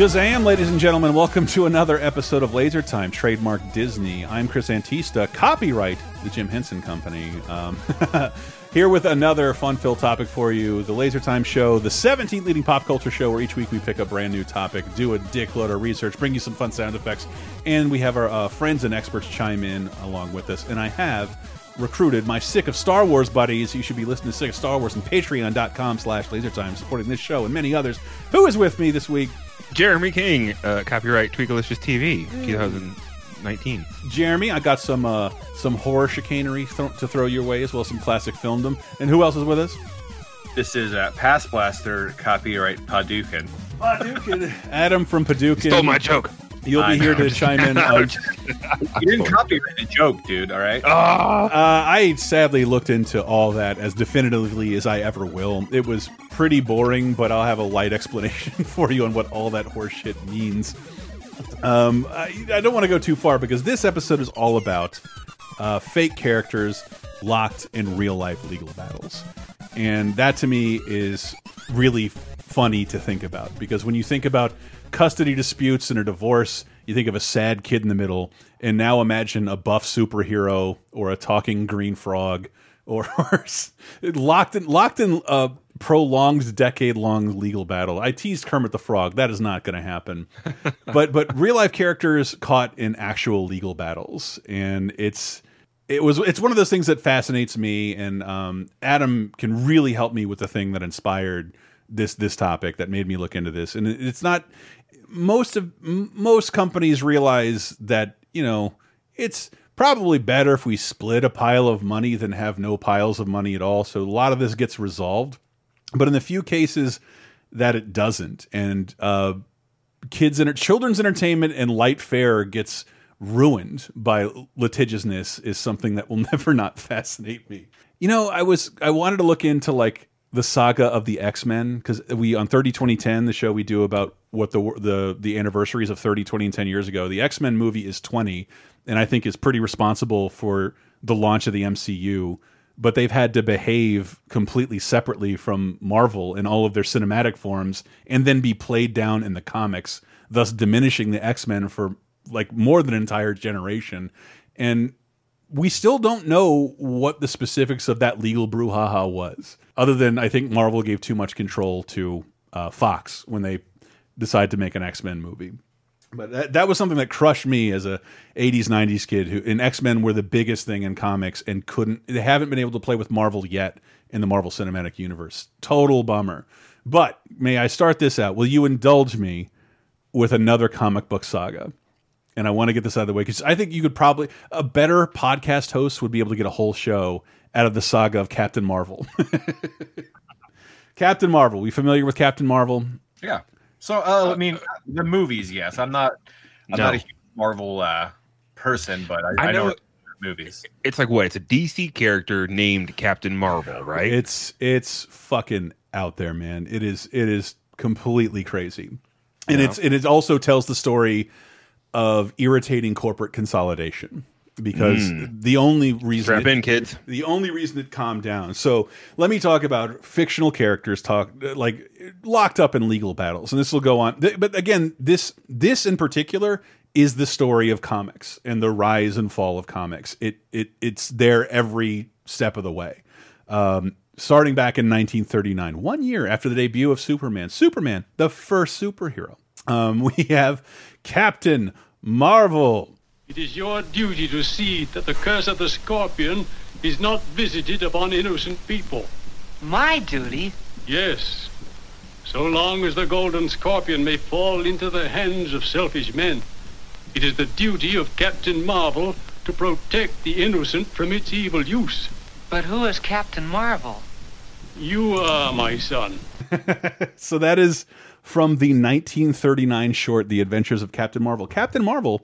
Shazam, ladies and gentlemen, welcome to another episode of Laser Time, trademark Disney. I'm Chris Antista, copyright the Jim Henson Company. Um, here with another fun-filled topic for you, the Laser Time Show, the 17th leading pop culture show where each week we pick a brand new topic, do a dickload of research, bring you some fun sound effects, and we have our uh, friends and experts chime in along with us. And I have recruited my sick of Star Wars buddies. You should be listening to Sick of Star Wars and patreon.com slash lasertime, supporting this show and many others. Who is with me this week? Jeremy King, uh, copyright Tweakalicious TV, 2019. Jeremy, I got some uh, some horror chicanery th to throw your way as well as some classic filmdom. And who else is with us? This is uh, Pass Blaster, copyright Padukin. Padukin. Adam from Padukin. Stole my joke. You'll be I here know. to chime in. I'm Uh, just- You didn't copyright the joke, dude. All right. Ah, Uh, I sadly looked into all that as definitively as I ever will. It was pretty boring, but I'll have a light explanation for you on what all that horseshit means. Um, I, I don't want to go too far because this episode is all about uh, fake characters locked in real life legal battles. And that to me is really funny to think about because when you think about custody disputes and a divorce, you think of a sad kid in the middle. And now imagine a buff superhero or a talking green frog or, locked in locked in a prolonged decade long legal battle. I teased Kermit the Frog. That is not going to happen. but but real life characters caught in actual legal battles, and it's it was it's one of those things that fascinates me. And um, Adam can really help me with the thing that inspired this this topic that made me look into this. And it's not most of m- most companies realize that you know it's probably better if we split a pile of money than have no piles of money at all. So a lot of this gets resolved. But in the few cases that it doesn't, and uh, kids and children's entertainment and light fare gets ruined by litigiousness is something that will never not fascinate me. You know, I was I wanted to look into like the saga of the X Men because we on 30 2010 the show we do about what the the the anniversaries of 30 20 and 10 years ago the X Men movie is 20 and I think is pretty responsible for the launch of the MCU but they've had to behave completely separately from Marvel in all of their cinematic forms and then be played down in the comics, thus diminishing the X Men for like more than an entire generation. And we still don't know what the specifics of that legal brouhaha was, other than I think Marvel gave too much control to uh, Fox when they decided to make an X Men movie. But that, that was something that crushed me as a 80s 90s kid who in X-Men were the biggest thing in comics and couldn't they haven't been able to play with Marvel yet in the Marvel Cinematic Universe. Total bummer. But may I start this out? Will you indulge me with another comic book saga? And I want to get this out of the way because I think you could probably a better podcast host would be able to get a whole show out of the saga of Captain Marvel. Captain Marvel. We familiar with Captain Marvel? Yeah. So, uh, I mean, the movies, yes. I'm not. I'm No. not a huge Marvel uh, person, but I, I I know, know- movies. it's like what? It's a DC character named Captain Marvel, right? It's it's fucking out there, man. It is it is completely crazy, and Yeah. it's and it also tells the story of irritating corporate consolidation because the only reason Strap it- in, kids. the only reason it calmed down. So let me talk about fictional characters talk like locked up in legal battles, and this will go on. But again, this this in particular is the story of comics and the rise and fall of comics. It it it's there every step of the way. Um, starting back in 1939, one year after the debut of Superman, Superman, the first superhero. Um, we have Captain Marvel. It is your duty to see that the curse of the scorpion is not visited upon innocent people. My duty? Yes. So long as the golden scorpion may fall into the hands of selfish men, it is the duty of Captain Marvel to protect the innocent from its evil use. But who is Captain Marvel? You are my son. so that is from the 1939 short The Adventures of Captain Marvel. Captain Marvel,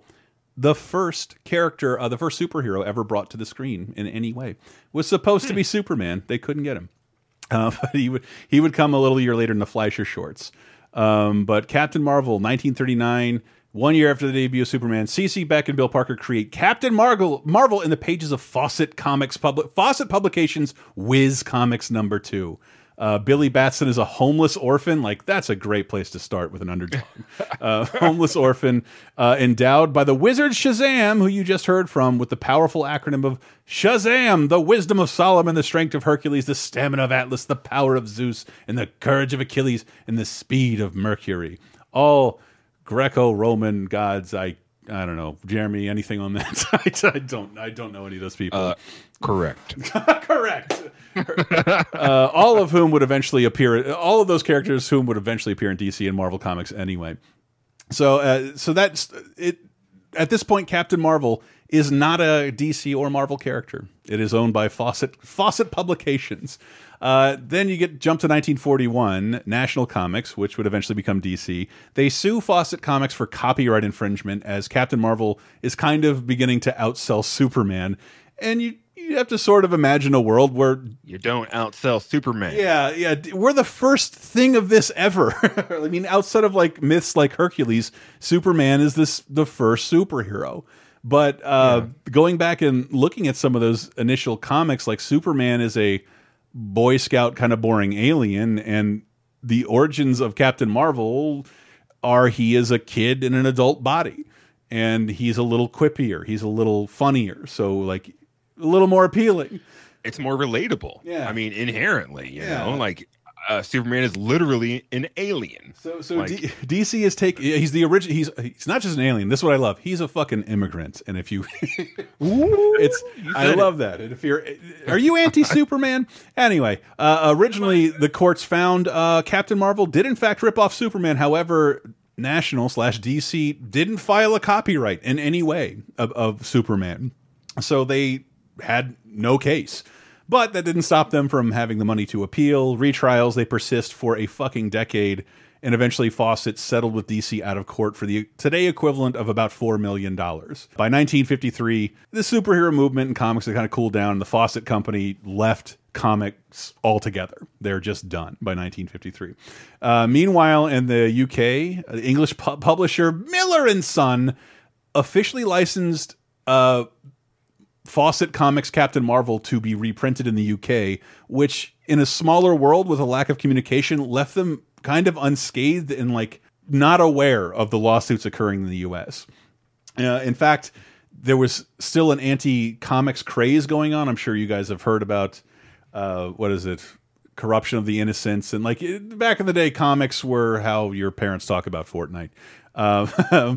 the first character, uh, the first superhero ever brought to the screen in any way, was supposed to be Superman. They couldn't get him. Uh, but he would he would come a little year later in the Fleischer shorts. Um, but Captain Marvel, 1939, one year after the debut of Superman, CC Beck and Bill Parker create Captain Marvel, Marvel in the pages of Fawcett Comics, public, Fawcett Publications, Whiz Comics number two. Uh, Billy Batson is a homeless orphan. Like that's a great place to start with an underdog. uh, homeless orphan uh, endowed by the wizard Shazam, who you just heard from, with the powerful acronym of Shazam: the wisdom of Solomon, the strength of Hercules, the stamina of Atlas, the power of Zeus, and the courage of Achilles, and the speed of Mercury. All Greco-Roman gods. I I don't know, Jeremy. Anything on that? I, I don't. I don't know any of those people. Uh, correct. Correct. uh, all of whom would eventually appear. All of those characters whom would eventually appear in DC and Marvel comics anyway. So, uh, so that's it. At this point, Captain Marvel is not a DC or Marvel character. It is owned by Fawcett Fawcett Publications. Uh, then you get jump to 1941, National Comics, which would eventually become DC. They sue Fawcett Comics for copyright infringement as Captain Marvel is kind of beginning to outsell Superman. And you you have to sort of imagine a world where You don't outsell Superman. yeah, yeah, we're the first thing of this ever. I mean, outside of like myths like Hercules, Superman is this the first superhero. But uh, going back and looking at some of those initial comics, like Superman is a Boy Scout kind of boring alien, and the origins of Captain Marvel are he is a kid in an adult body, and he's a little quippier, he's a little funnier, so like a little more appealing. It's more relatable. Yeah. I mean, inherently, you Yeah. know, like uh, Superman is literally an alien. So, so Like- D DC is take. He's the original. He's he's not just an alien. This is what I love. He's a fucking immigrant. And if you, it's I said love that. And if you're, are you anti Superman? Anyway, uh, originally the courts found uh, Captain Marvel did in fact rip off Superman. However. National slash DC didn't file a copyright in any way of, of Superman, so they had no case. But that didn't stop them from having the money to appeal. Retrials, they persist for a fucking decade. And eventually, Fawcett settled with DC out of court for the today equivalent of about $4 million. By 1953, the superhero movement in comics had kind of cooled down. and The Fawcett Company left comics altogether. They're just done by 1953. Uh, meanwhile, in the UK, the English pu publisher Miller and Son officially licensed uh, Fawcett Comics Captain Marvel to be reprinted in the UK, which in a smaller world with a lack of communication left them kind of unscathed and like not aware of the lawsuits occurring in the US. Uh, in fact, there was still an anti-comics craze going on. I'm sure you guys have heard about uh, what is it? Corruption of the innocents, and like it- back in the day, comics were how your parents talk about Fortnite. Uh,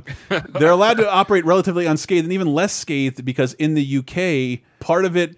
they're allowed to operate relatively unscathed, and even less scathed because in the UK, part of it,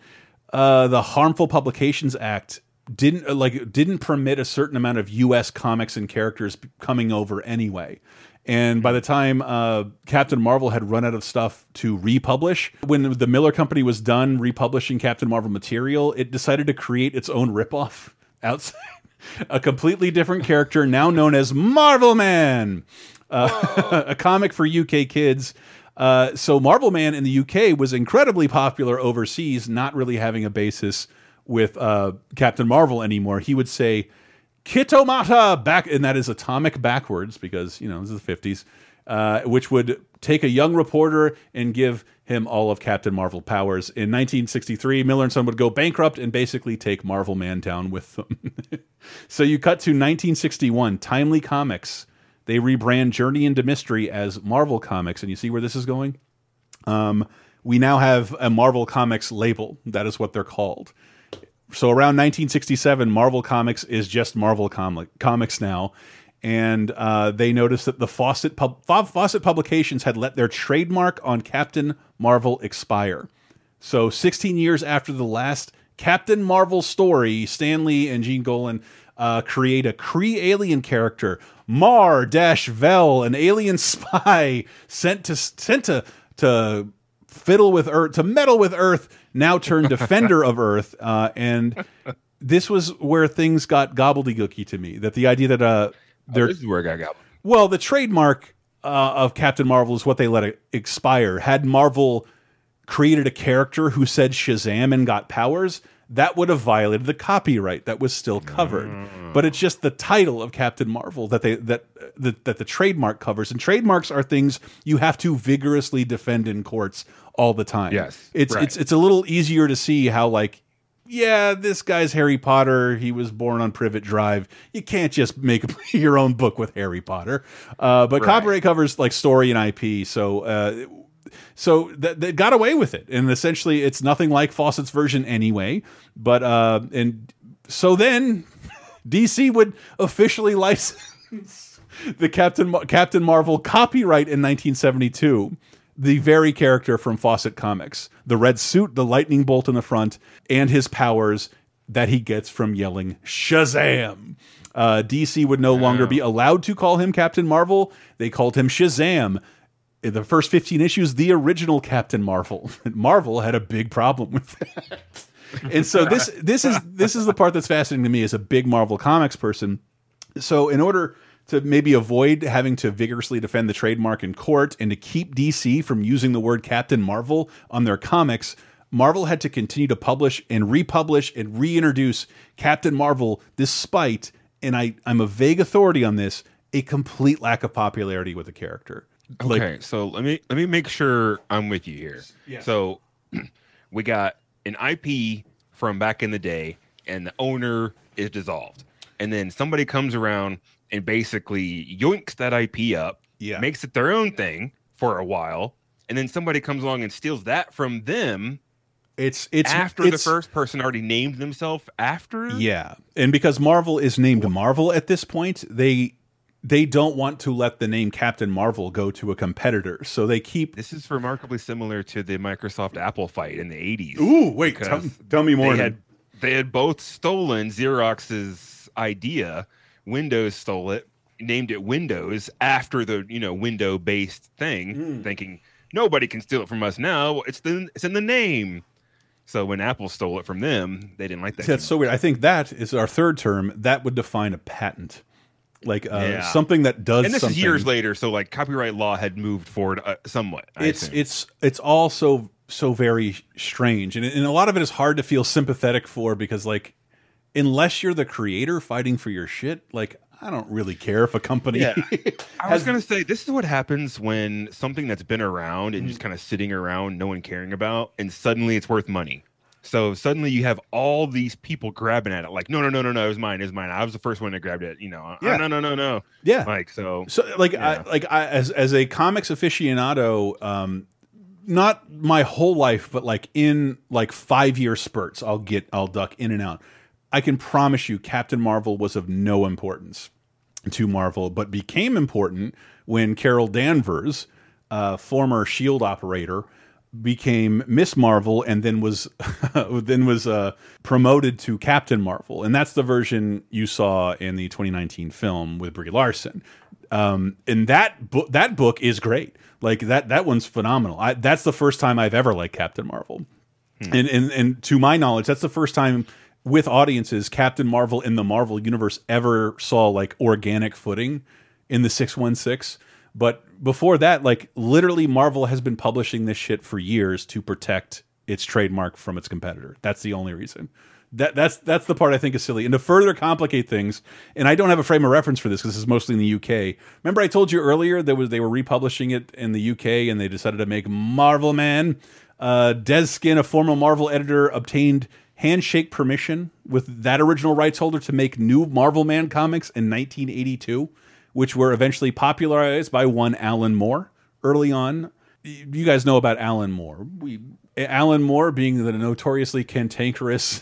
uh, the Harmful Publications Act didn't uh, like didn't permit a certain amount of U.S. comics and characters coming over anyway. And by the time uh, Captain Marvel had run out of stuff to republish, when the Miller Company was done republishing Captain Marvel material, it decided to create its own ripoff outside. A completely different character now known as Marvel Man, uh, a comic for UK kids. Uh, so Marvel Man in the UK was incredibly popular overseas, not really having a basis with uh, Captain Marvel anymore. He would say, Kitomata back, and that is atomic backwards because you know this is the fifties, uh, which would take a young reporter and give him all of Captain Marvel powers. In 1963, Miller and Son would go bankrupt and basically take Marvel Man down with them. so you cut to 1961, Timely Comics. They rebrand Journey into Mystery as Marvel Comics, and you see where this is going. Um, we now have a Marvel Comics label. That is what they're called. So around 1967, Marvel Comics is just Marvel comic Comics now, and uh, they noticed that the Fawcett pub Fawcett Publications had let their trademark on Captain Marvel expire. So 16 years after the last Captain Marvel story, Stan Lee and Gene Colan uh, create a Kree alien character, Mar Dash Vel, an alien spy sent to sent to to fiddle with Earth, to meddle with Earth, now turned defender of Earth, uh, and this was where things got gobbledygooky to me. That the idea that uh, Oh, this is where I got well, the trademark uh, of Captain Marvel is what they let it expire. Had Marvel created a character who said Shazam and got powers, that would have violated the copyright that was still covered. But it's just the title of Captain Marvel that they that that, that the trademark covers, and trademarks are things you have to vigorously defend in courts all the time. Yes, it's right. it's it's a little easier to see how like yeah, this guy's Harry Potter. He was born on Privet Drive. You can't just make your own book with Harry Potter. Uh, but Right. copyright covers like story and IP. So, uh, so th they got away with it, and essentially, it's nothing like Fawcett's version anyway. But uh, and so then DC would officially license the Captain Mar Captain Marvel copyright in 1972. The very character from Fawcett Comics, the red suit, the lightning bolt in the front, and his powers that he gets from yelling Shazam. Uh, DC would no longer be allowed to call him Captain Marvel. They called him Shazam. In the first 15 issues, the original Captain Marvel. Marvel had a big problem with that. and so this this is this is the part that's fascinating to me as a big Marvel Comics person. So in order to maybe avoid having to vigorously defend the trademark in court and to keep DC from using the word Captain Marvel on their comics, Marvel had to continue to publish and republish and reintroduce Captain Marvel despite and I I'm a vague authority on this, a complete lack of popularity with the character. Like okay, so let me let me make sure I'm with you here. Yeah. So we got an IP from back in the day, and the owner is dissolved, and then somebody comes around and basically yoinks that IP up, Yeah. makes it their own thing for a while, and then somebody comes along and steals that from them it's it's after it's, the first person already named themselves after. Yeah, and because Marvel is named Marvel at this point, they they don't want to let the name Captain Marvel go to a competitor, so they keep. This is remarkably similar to the Microsoft Apple fight in the 80s. Ooh, wait, tell, tell me more. They had they had both stolen Xerox's idea. Windows stole it, named it Windows after the you know window based thing, Hmm. thinking nobody can steal it from us now. It's the it's in the name. So when Apple stole it from them, they didn't like that. That's so weird. I think that is our third term. That would define a patent, like uh, Yeah. something that does. and this something. is years later, so like copyright law had moved forward uh, somewhat. I it's assume. it's it's all so so very strange and, and a lot of it is hard to feel sympathetic for because like unless you're the creator fighting for your shit like i don't really care if a company Yeah. I was gonna say this is what happens when something that's been around and just Mm. kind of sitting around, no one caring about, and suddenly it's worth money. So suddenly you have all these people grabbing at it, like, no, no, no, no, no, it was mine, it was mine. I was the first one that grabbed it. You know, "Oh, Yeah. no, no, no, no. yeah Like so, So like Yeah. I like I as as a comics aficionado, um not my whole life, but like in like five year spurts, I'll get I'll duck in and out. I can promise you Captain Marvel was of no importance to Marvel, but became important when Carol Danvers, uh, former Shield operator, became Miss Marvel and then was then was uh, promoted to Captain Marvel, and that's the version you saw in the 2019 film with Brie Larson. Um, and that book that book is great. Like that that one's phenomenal. I, that's the first time I've ever liked Captain Marvel. And, and and to my knowledge, that's the first time with audiences Captain Marvel in the Marvel universe ever saw like organic footing in the 616. But before that, like literally Marvel has been publishing this shit for years to protect its trademark from its competitor. That's the only reason. That that's that's the part I think is silly. And to further complicate things, and I don't have a frame of reference for this because this is mostly in the UK. Remember I told you earlier there was they were republishing it in the UK and they decided to make Marvel Man. Uh, Dez Skinn, a former Marvel editor, obtained handshake permission with that original rights holder to make new Marvel Man comics in 1982, which were eventually popularized by one Alan Moore early on. You guys know about Alan Moore. We Alan Moore being the notoriously cantankerous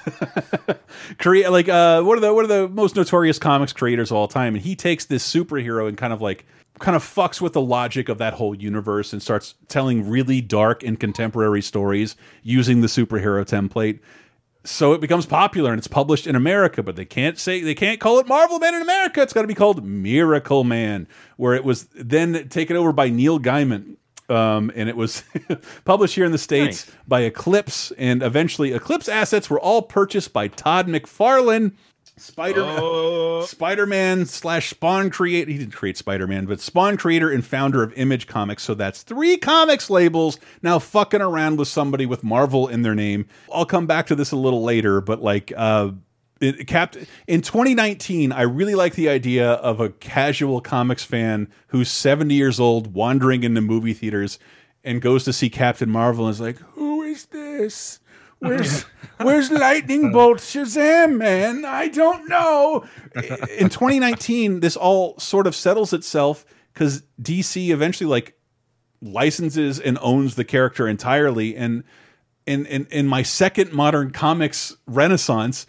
create like uh what are the what are the most notorious comics creators of all time and he takes this superhero and kind of like kind of fucks with the logic of that whole universe and starts telling really dark and contemporary stories using the superhero template so it becomes popular and it's published in America, but they can't say they can't call it Marvel Man in America. It's got to be called Miracle Man, where it was then taken over by Neil Gaiman. um, and it was published here in the states Nice. by Eclipse, and eventually Eclipse assets were all purchased by Todd McFarlane. Spider Oh. Spider Man slash Spawn create. He didn't create Spider Man, but Spawn creator and founder of Image Comics. So that's three comics labels now fucking around with somebody with Marvel in their name. I'll come back to this a little later, but like. uh it, in 2019, I really like the idea of a casual comics fan who's 70 years old, wandering into movie theaters, and goes to see Captain Marvel and is like, "Who is this? Where's Where's Lightning Bolt Shazam, man? I don't know." In 2019, this all sort of settles itself because DC eventually like licenses and owns the character entirely, and in in in my second modern comics renaissance.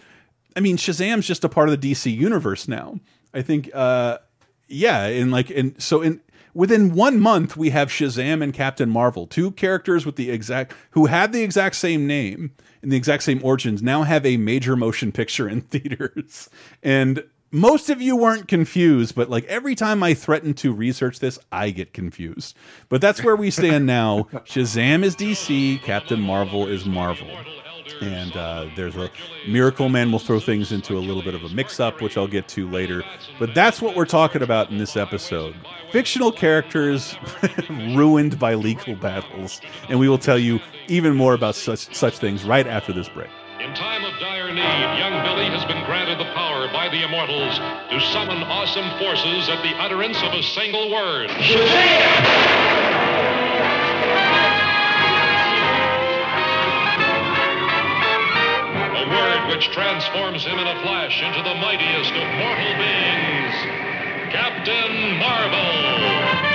I mean, Shazam's just a part of the DC universe now. I think, uh, yeah, and like, and so in within one month we have Shazam and Captain Marvel, two characters with the exact who had the exact same name and the exact same origins, now have a major motion picture in theaters. And most of you weren't confused, but like every time I threaten to research this, I get confused. But that's where we stand now. Shazam is DC, Captain Marvel is Marvel and uh, there's a Miracle Man will throw things into a little bit of a mix-up, which I'll get to later. But that's what we're talking about in this episode: fictional characters ruined by legal battles, and we will tell you even more about such such things right after this break. In time of dire need, young Billy has been granted the power by the immortals to summon awesome forces at the utterance of a single word. A which transforms him in a flash into the mightiest of mortal beings, Captain Marvel.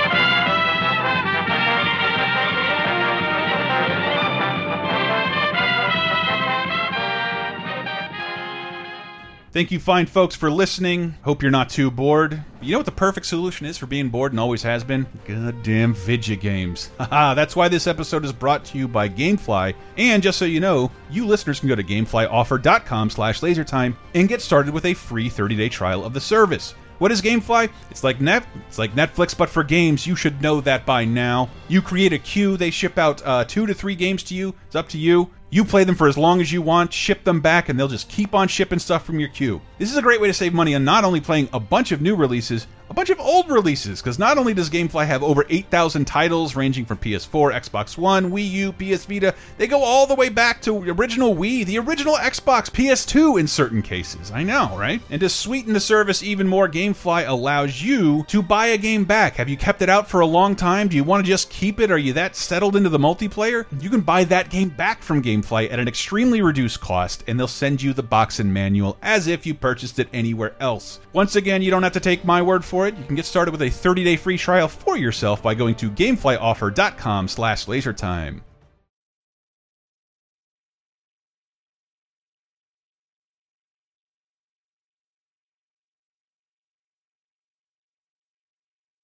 Thank you, fine folks, for listening. Hope you're not too bored. You know what the perfect solution is for being bored and always has been? Goddamn video games. That's why this episode is brought to you by Gamefly. And just so you know, you listeners can go to gameflyoffer.com slash lasertime and get started with a free 30-day trial of the service. What is GameFly? It's like net, it's like Netflix, but for games. You should know that by now. You create a queue. They ship out uh, two to three games to you. It's up to you. You play them for as long as you want, ship them back, and they'll just keep on shipping stuff from your queue. This is a great way to save money on not only playing a bunch of new releases, a bunch of old releases, because not only does GameFly have over 8,000 titles ranging from PS4, Xbox One, Wii U, PS Vita, they go all the way back to original Wii, the original Xbox, PS2 in certain cases. I know, right? And to sweeten the service even more, GameFly allows you to buy a game back. Have you kept it out for a long time? Do you want to just keep it? Are you that settled into the multiplayer? You can buy that game back from GameFly at an extremely reduced cost, and they'll send you the box and manual as if you purchased it anywhere else. Once again, you don't have to take my word for it. You can get started with a 30-day free trial for yourself by going to gameflyoffer.com slash lasertime.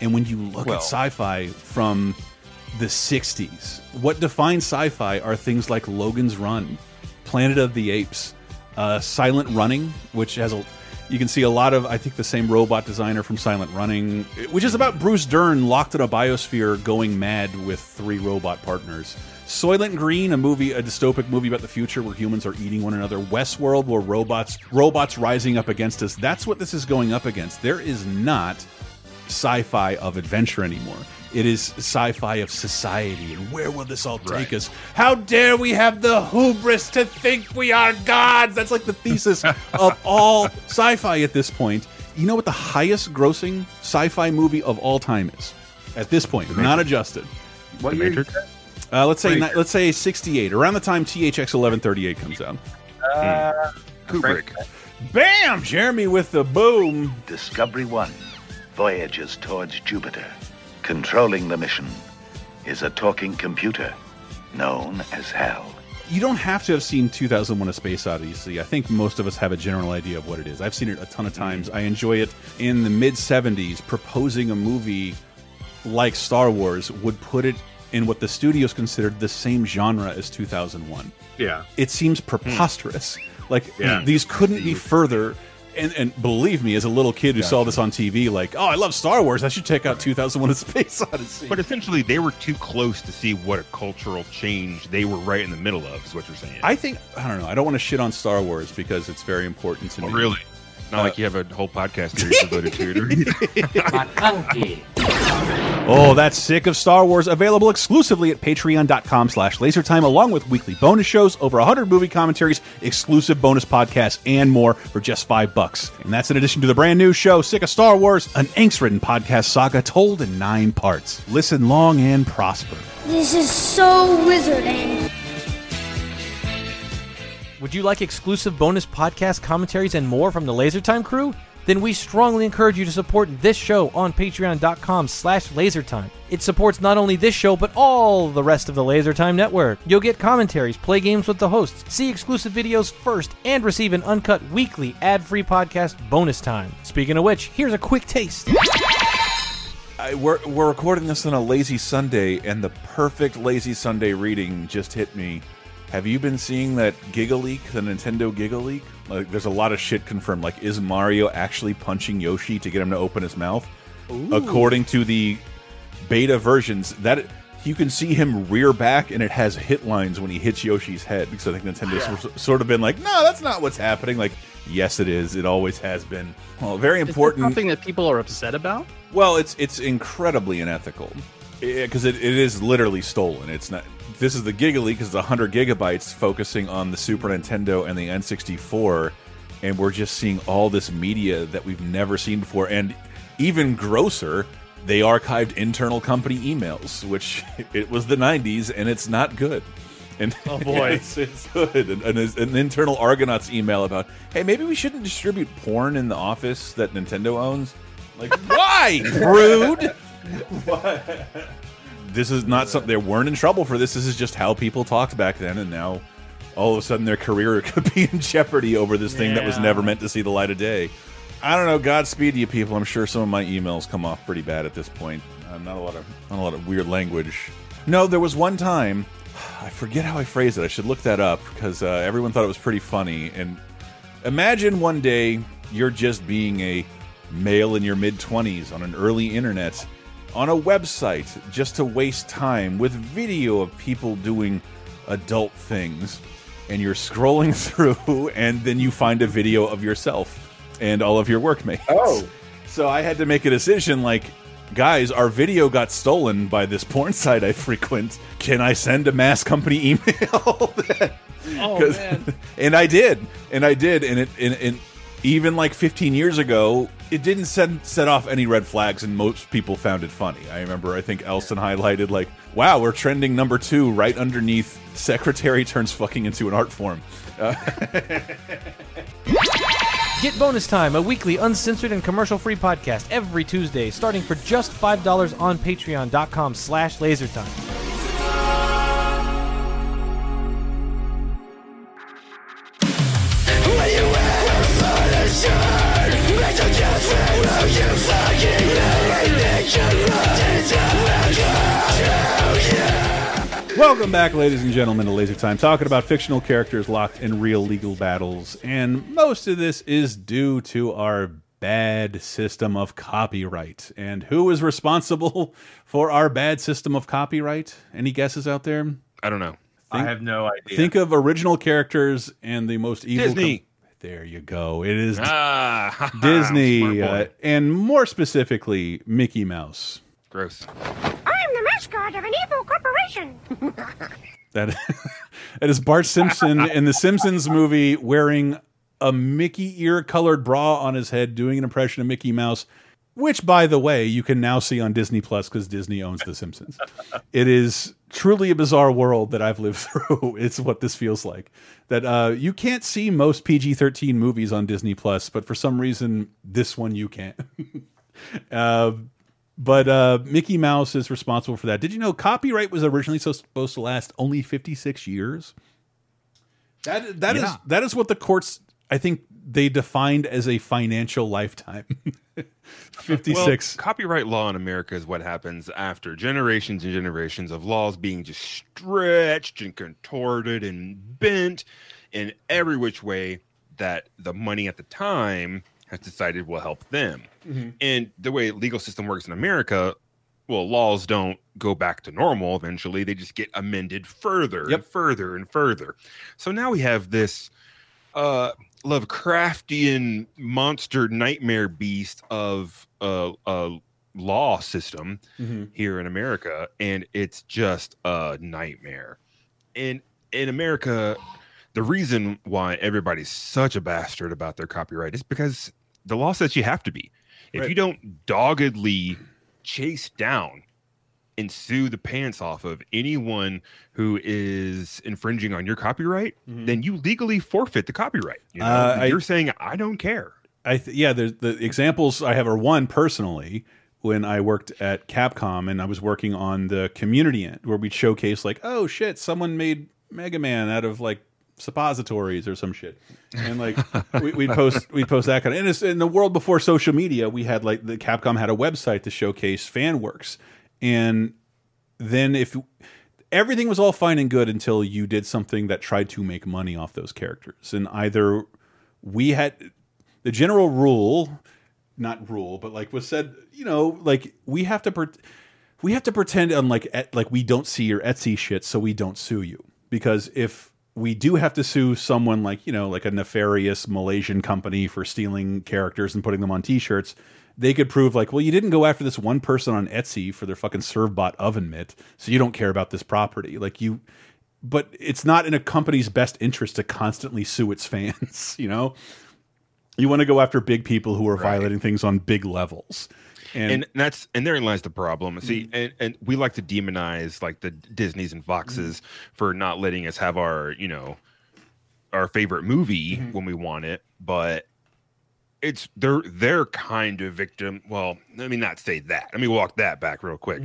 And when you look Well- at sci-fi from the 60s, what defines sci-fi are things like Logan's Run, Planet of the Apes, uh, Silent Running, which has a you can see a lot of I think the same robot designer from Silent Running, which is about Bruce Dern locked in a biosphere going mad with three robot partners. Soylent Green, a movie, a dystopic movie about the future where humans are eating one another. Westworld, where robots robots rising up against us. That's what this is going up against. There is not sci-fi of adventure anymore. It is sci-fi of society, and where will this all take us? How dare we have the hubris to think we are gods? That's like the thesis of all sci-fi at this point. You know what the highest-grossing sci-fi movie of all time is? At this point, not adjusted. What The year? Matrix? Uh, let's say Pretty let's say 68, around the time THX 1138 comes out. Uh, Kubrick. Bam! Jeremy with the boom. Discovery 1 voyages towards Jupiter, controlling the mission. is a talking computer known as Hal. You don't have to have seen 2001: A Space Odyssey. I think most of us have a general idea of what it is. I've seen it a ton of mm-hmm. times. I enjoy it. In the mid 70s, proposing a movie like Star Wars would put it in what the studios considered the same genre as 2001. Yeah. It seems hmm. preposterous. Like Yeah. these couldn't be further. And, and believe me, as a little kid who saw this on TV, like, oh, I love Star Wars. I should check out 2001: A Space Odyssey. But essentially, they were too close to see what a cultural change they were right in the middle of. Is what you're saying? I think I don't know. I don't want to shit on Star Wars because it's very important to Oh, me. really? Not Uh, like you have a whole podcast series devoted to it. Oh, that's sick of Star Wars. Available exclusively at patreon.com slash lasertime, along with weekly bonus shows, over 100 movie commentaries, exclusive bonus podcasts, and more for just five bucks. And that's in addition to the brand new show, Sick of Star Wars, an angst-ridden podcast saga told in nine parts. Listen long and prosper. This is so wizarding. Would you like exclusive bonus podcast commentaries and more from the LaserTime crew? Then we strongly encourage you to support this show on patreon.com slash lasertime. It supports not only this show, but all the rest of the LaserTime network. You'll get commentaries, play games with the hosts, see exclusive videos first, and receive an uncut weekly ad-free podcast bonus time. Speaking of which, here's a quick taste. I, we're, we're recording this on a lazy Sunday, and the perfect lazy Sunday reading just hit me. Have you been seeing that Giga Leak, the Nintendo Giga Leak? Like, there's a lot of shit confirmed. Like, is Mario actually punching Yoshi to get him to open his mouth? According to the beta versions, that you can see him rear back, and it has hit lines when he hits Yoshi's head. Because I think Nintendo's Yeah. s- sort of been like, no, that's not what's happening. Like, yes, it is. It always has been. Well, very Is important. something that people are upset about? Well, it's it's incredibly unethical hmm. because it, it is literally stolen. It's not. This is the Giga Leak because it's 100 gigabytes focusing on the Super Nintendo and the N64, and we're just seeing all this media that we've never seen before. And even grosser, they archived internal company emails, which it was the 90s, and it's not good. And Oh, boy. it's, it's good. And, and an internal Argonauts email about, hey, maybe we shouldn't distribute porn in the office that Nintendo owns. Like, why? Rude. This is not something they weren't in trouble for. This This is just how people talked back then, and now all of a sudden their career could be in jeopardy over this thing that was never meant to see the light of day. I don't know. Godspeed to you people. I'm sure some of my emails come off pretty bad at this point. Uh, not a lot of not a lot of weird language. No, there was one time. I forget how I phrased it. I should look that up because uh, everyone thought it was pretty funny. And imagine one day you're just being a male in your mid 20s on an early internet on a website just to waste time with video of people doing adult things and you're scrolling through and then you find a video of yourself and all of your workmates. Oh. So I had to make a decision like guys, our video got stolen by this porn site I frequent. Can I send a mass company email? Oh, oh, 'Cause- man. and I did, and I did, and it, and, and even like 15 years ago, it didn't set set off any red flags, and most people found it funny. I remember, I think Elson highlighted like, "Wow, we're trending number two right underneath secretary turns fucking into an art form." Uh, Get Bonus Time, a weekly uncensored and commercial-free podcast every Tuesday, starting for just $5 on patreon.com slash lasertime. Welcome back, ladies and gentlemen, to Laser Time, talking about fictional characters locked in real legal battles. And most of this is due to our bad system of copyright. And who is responsible for our bad system of copyright? Any guesses out there? I don't know. I have no idea. Think of original characters and the most evil. Disney. Com- there you go. It is Ah, ha, ha, Disney, uh, and more specifically, Mickey Mouse. Gross. I'm the mascot of an evil corporation. That that is Bart Simpson in the Simpsons movie wearing a Mickey ear colored bra on his head, doing an impression of Mickey Mouse, which, by the way, you can now see on Disney Plus because Disney owns The Simpsons. it is truly a bizarre world that I've lived through. It's what this feels like. That uh, you can't see most PG thirteen movies on Disney Plus, but for some reason, this one you can. uh, But uh, Mickey Mouse is responsible for that. Did you know copyright was originally supposed to last only 56 years? That that is Yeah. that is what the courts I think they defined as a financial lifetime. 56. Well, copyright law in America is what happens after generations and generations of laws being just stretched and contorted and bent in every which way that the money at the time has decided will help them. Mhm. And the way legal system works in America, well, laws don't go back to normal eventually. They just get amended further and further and further. So now we have this uh Lovecraftian monster nightmare beast of a, a law system Mhm. here in America, and it's just a nightmare. And in America, the reason why everybody's such a bastard about their copyright is because the law says you have to be. If Right. you don't doggedly chase down and sue the pants off of anyone who is infringing on your copyright, then you legally forfeit the copyright. You know? uh, You're saying I don't care. I th yeah, there's the examples I have are one personally when I worked at Capcom and I was working on the community end where we'd showcase like, oh shit, someone made Mega Man out of like suppositories or some shit, and like we, we'd post we'd post that kind of. And it's in the world before social media, we had like the Capcom had a website to showcase fan works, and then if everything was all fine and good until you did something that tried to make money off those characters, and either we had the general rule not rule but like was said you know like we have to we have to pretend on like et, like we don't see your etsy shit so we don't sue you. Because if we do have to sue someone like you know like a nefarious malaysian company for stealing characters and putting them on t-shirts they could prove like well you didn't go after this one person on etsy for their fucking servbot oven mitt so you don't care about this property. Like you but it's not in a company's best interest to constantly sue its fans you know? You want to go after big people who are violating things on big levels. And, and, that's and therein lies the problem. See, mm. and, and we like to demonize like the Disney's and Foxes mm. for not letting us have our, you know, our favorite movie mm-hmm. when we want it, but it's they're they're kind of victim. Well, let me not say that. Let me walk that back real quick.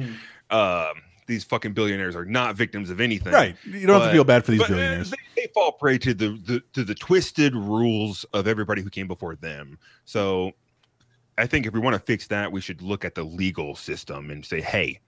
Um, these fucking billionaires are not victims of anything, Right. You don't have to feel bad for these uh, billionaires. They, they fall prey to the, the to the twisted rules of everybody who came before them. So I think if we want to fix that, we should look at the legal system and say, hey,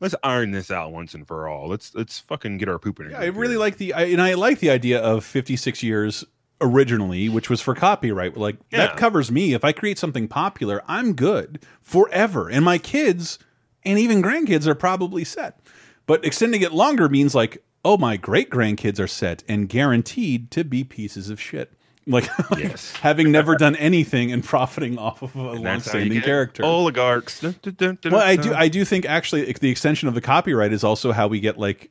let's iron this out once and for all. Let's let's fucking get our poop in. Yeah, I really like the I, and I like the idea of 56 years originally, which was for copyright. Like that covers me. If I create something popular, I'm good forever, and my kids and even grandkids are probably set. But extending it longer means like, oh, my great grandkids are set and guaranteed to be pieces of shit. Like, Yes. having never done anything and profiting off of a And that's how you long-standing character. Oligarchs. Well, I do. I do think actually the extension of the copyright is also how we get like,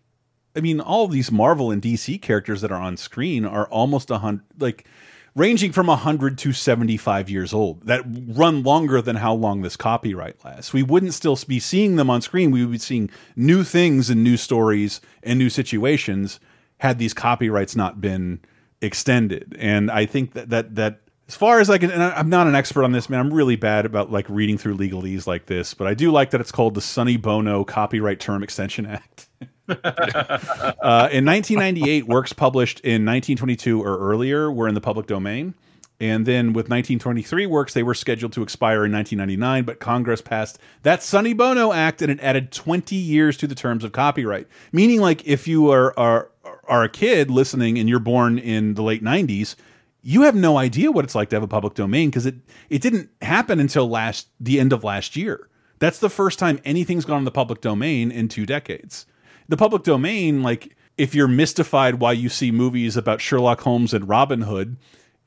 I mean, all these Marvel and DC characters that are on screen are almost a hundred, like ranging from hundred to seventy-five years old. That run longer than how long this copyright lasts. We wouldn't still be seeing them on screen. We would be seeing new things and new stories and new situations had these copyrights not been extended. And I think that that that as far as I can, and I'm not an expert on this, man. I'm really bad about like reading through legalese like this, but I do like that it's called the Sonny Bono Copyright Term Extension Act. uh, in 1998, works published in 1922 or earlier were in the public domain. And then with 1923 works, they were scheduled to expire in 1999, but Congress passed that Sonny Bono Act and it added 20 years to the terms of copyright. Meaning, like, if you are, are, are a kid listening and you're born in the late 90s, you have no idea what it's like to have a public domain because it, it didn't happen until last the end of last year. That's the first time anything's gone in the public domain in two decades. The public domain, like, if you're mystified why you see movies about Sherlock Holmes and Robin Hood,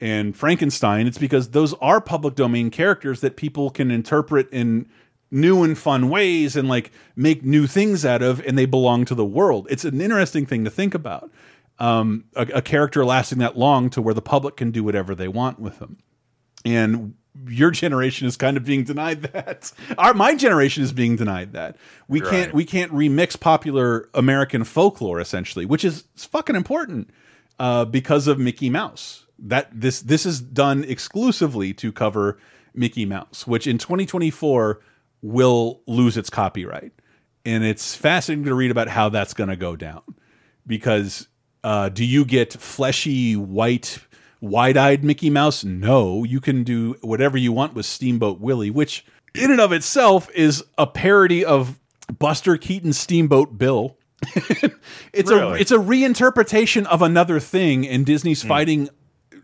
and Frankenstein, it's because those are public domain characters that people can interpret in new and fun ways and like make new things out of, and they belong to the world. It's an interesting thing to think about. Um, a, a character lasting that long to where the public can do whatever they want with them. And your generation is kind of being denied that. Our my generation is being denied that. We can't we can't remix popular American folklore essentially, which is fucking important uh, because of Mickey Mouse. That this this is done exclusively to cover Mickey Mouse, which in 2024 will lose its copyright, and it's fascinating to read about how that's going to go down. Because uh, do you get fleshy white? Wide-eyed Mickey Mouse? No, you can do whatever you want with Steamboat Willie, which in and of itself is a parody of Buster Keaton's Steamboat Bill. it's a it's a reinterpretation of another thing, and Disney's Hmm. fighting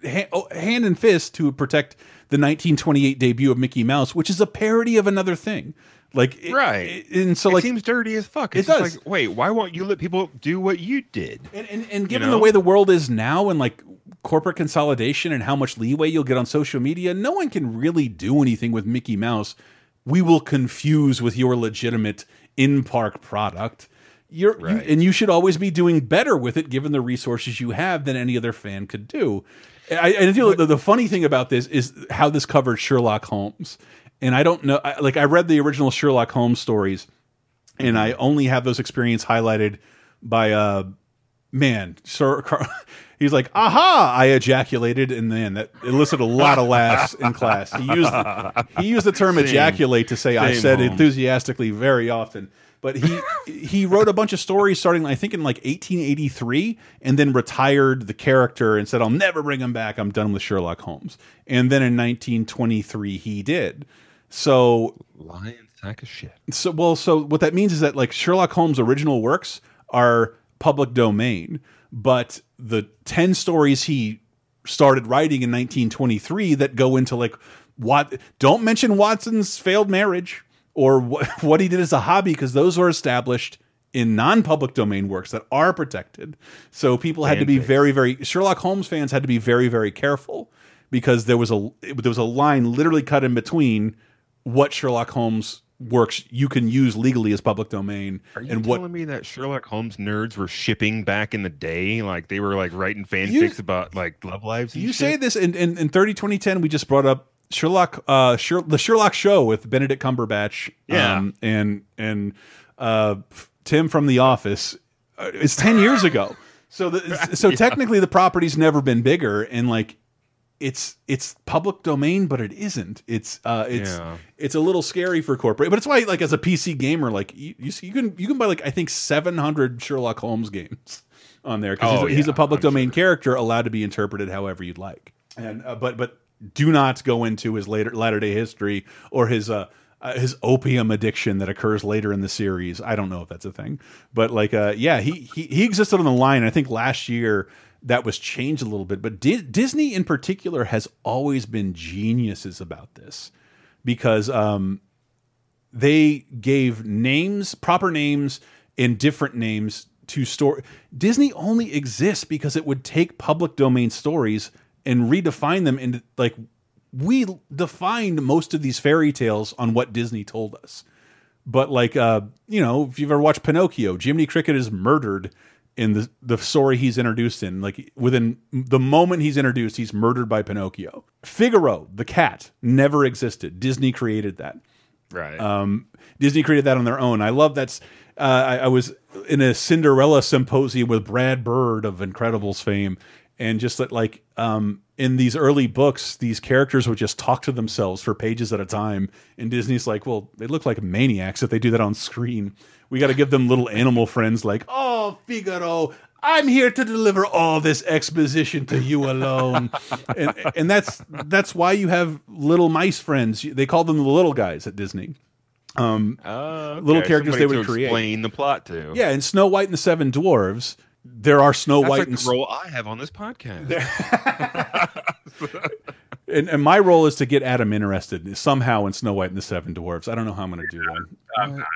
ha oh, hand and fist to protect the 1928 debut of Mickey Mouse, which is a parody of another thing. Like it- Right. it- and so like it seems dirty as fuck. It It's just does. like, wait, why won't you let people do what you did? And, and, and given know? the way the world is now and like corporate consolidation and how much leeway you'll get on social media, no one can really do anything with Mickey Mouse. We will confuse with your legitimate in park product. You're, you, and you should always be doing better with it given the resources you have than any other fan could do. I, I feel the, the funny thing about this is how this covered Sherlock Holmes. And I don't know, I, like I read the original Sherlock Holmes stories, and I only have those experience highlighted by uh man, Sir Car he's like, aha, I ejaculated, and then that elicited a lot of laughs in class. He used he used the term Same. ejaculate to say I said enthusiastically very often. But he he wrote a bunch of stories starting, I think, in like 1883, and then retired the character and said, "I'll never bring him back. I'm done with Sherlock Holmes." And then in 1923, he did. So Lion sack of shit. so well so what that means is that like Sherlock Holmes original works are public domain but the 10 stories he started writing in 1923 that go into like what don't mention Watson's failed marriage or what, what he did as a hobby because those were established in non-public domain works that are protected so people had to be Fanfics. very very Sherlock Holmes fans had to be very very careful because there was a there was a line literally cut in between what Sherlock Holmes works you can use legally as public domain Are you and what telling me that Sherlock Holmes nerds were shipping back in the day? Like they were like writing fanfics about like love lives. And you shit? say this in, in in 30 2010 we just brought up Sherlock uh Sher the Sherlock show with Benedict Cumberbatch Yeah. um, and and uh Tim from the office uh, it's 10 years ago so the, so technically the property's never been bigger and like it's it's public domain but it isn't it's uh it's Yeah. it's a little scary for corporate but it's why like as a PC gamer like you, you, you can you can buy like I think 700 Sherlock Holmes games on there because Oh, he's, he's a public I'm domain character allowed to be interpreted however you'd like and uh, but but do not go into his later latter day history or his uh uh, his opium addiction that occurs later in the series. I don't know if that's a thing, but like, uh, yeah, he, he he existed on the line. I think last year that was changed a little bit, but Di Disney in particular has always been geniuses about this because um, they gave names, proper names, and different names to store. Disney only exists because it would take public domain stories and redefine them into like we defined most of these fairy tales on what Disney told us. But like uh, you know, if you've ever watched Pinocchio, Jiminy Cricket is murdered in the the story he's introduced in. Like within the moment he's introduced, he's murdered by Pinocchio. Figaro, the cat, never existed. Disney created that. Right. Um, Disney created that on their own. I love that's. Uh, I, I was in a Cinderella symposium with Brad Bird of Incredibles fame, and just that, like, um, in these early books, these characters would just talk to themselves for pages at a time. And Disney's like, well, they look like maniacs if they do that on screen. We got to give them little animal friends, like, oh, Figaro, I'm here to deliver all this exposition to you alone, and and that's that's why you have little mice friends. They call them the little guys at Disney. Um, little okay, characters they would to create. Explain the plot to. Yeah, in Snow White and the Seven Dwarves, there are Snow That's White like and the role I have on this podcast. and, and my role is to get Adam interested somehow in Snow White and the Seven Dwarves. I don't know how I'm going to do that.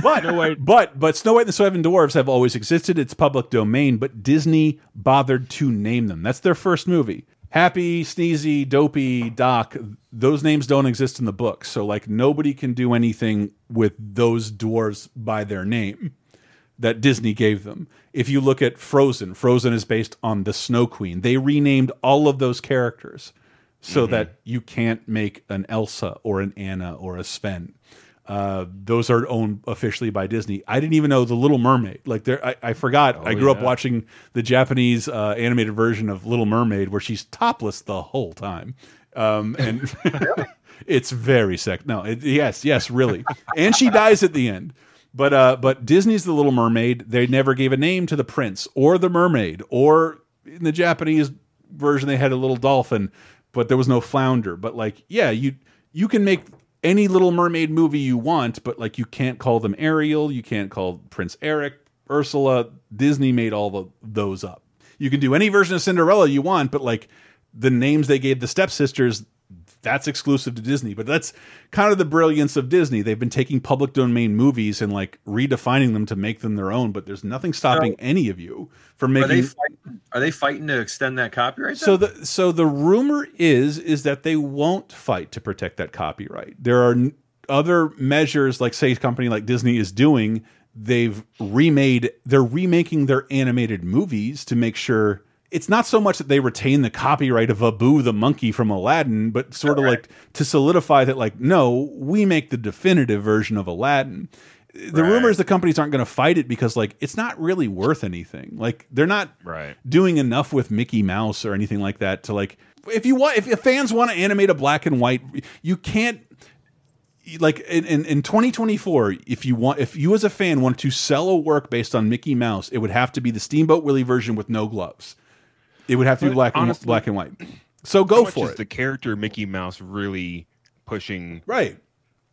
But but but Snow White and the Seven Dwarves have always existed. It's public domain, but Disney bothered to name them. That's their first movie. Happy, Sneezy, Dopey, Doc, those names don't exist in the book. So like nobody can do anything with those dwarves by their name that Disney gave them. If you look at Frozen, Frozen is based on the Snow Queen. They renamed all of those characters so that you can't make an Elsa or an Anna or a Sven. Uh, those are owned officially by Disney. I didn't even know the Little Mermaid. Like there, I, I forgot. I grew up watching the Japanese uh, animated version of Little Mermaid, where she's topless the whole time. Um, and It's very sick. No, it, yes, yes, really. and she dies at the end. But uh, but Disney's The Little Mermaid. They never gave a name to the prince or the mermaid, or in the Japanese version they had a little dolphin, but there was no flounder. But like, yeah, you you can make any Little Mermaid movie you want, but like you can't call them Ariel, you can't call Prince Eric, Ursula. Disney made all the, those up. You can do any version of Cinderella you want, but like the names they gave the stepsisters, that's exclusive to Disney. But that's kind of the brilliance of Disney. They've been taking public domain movies and like redefining them to make them their own, but there's nothing stopping So- any of you from Are they making fighting, are they fighting to extend that copyright? so then? the so the rumor is is that they won't fight to protect that copyright. There are other measures, like say a company like Disney is doing. They've remade. They're remaking their animated movies to make sure it's not so much that they retain the copyright of Abu the monkey from Aladdin, but sort of like to solidify that, like, no, we make the definitive version of Aladdin. The rumor is the companies aren't going to fight it because, like, it's not really worth anything. Like, they're not Right. doing enough with Mickey Mouse or anything like that to like if you want if fans want to animate a black and white you can't like in, in, in 2024 if you want if you as a fan want to sell a work based on Mickey Mouse it would have to be the Steamboat Willie version with no gloves it would have to be But black and black and white so go for it The character Mickey Mouse really pushing right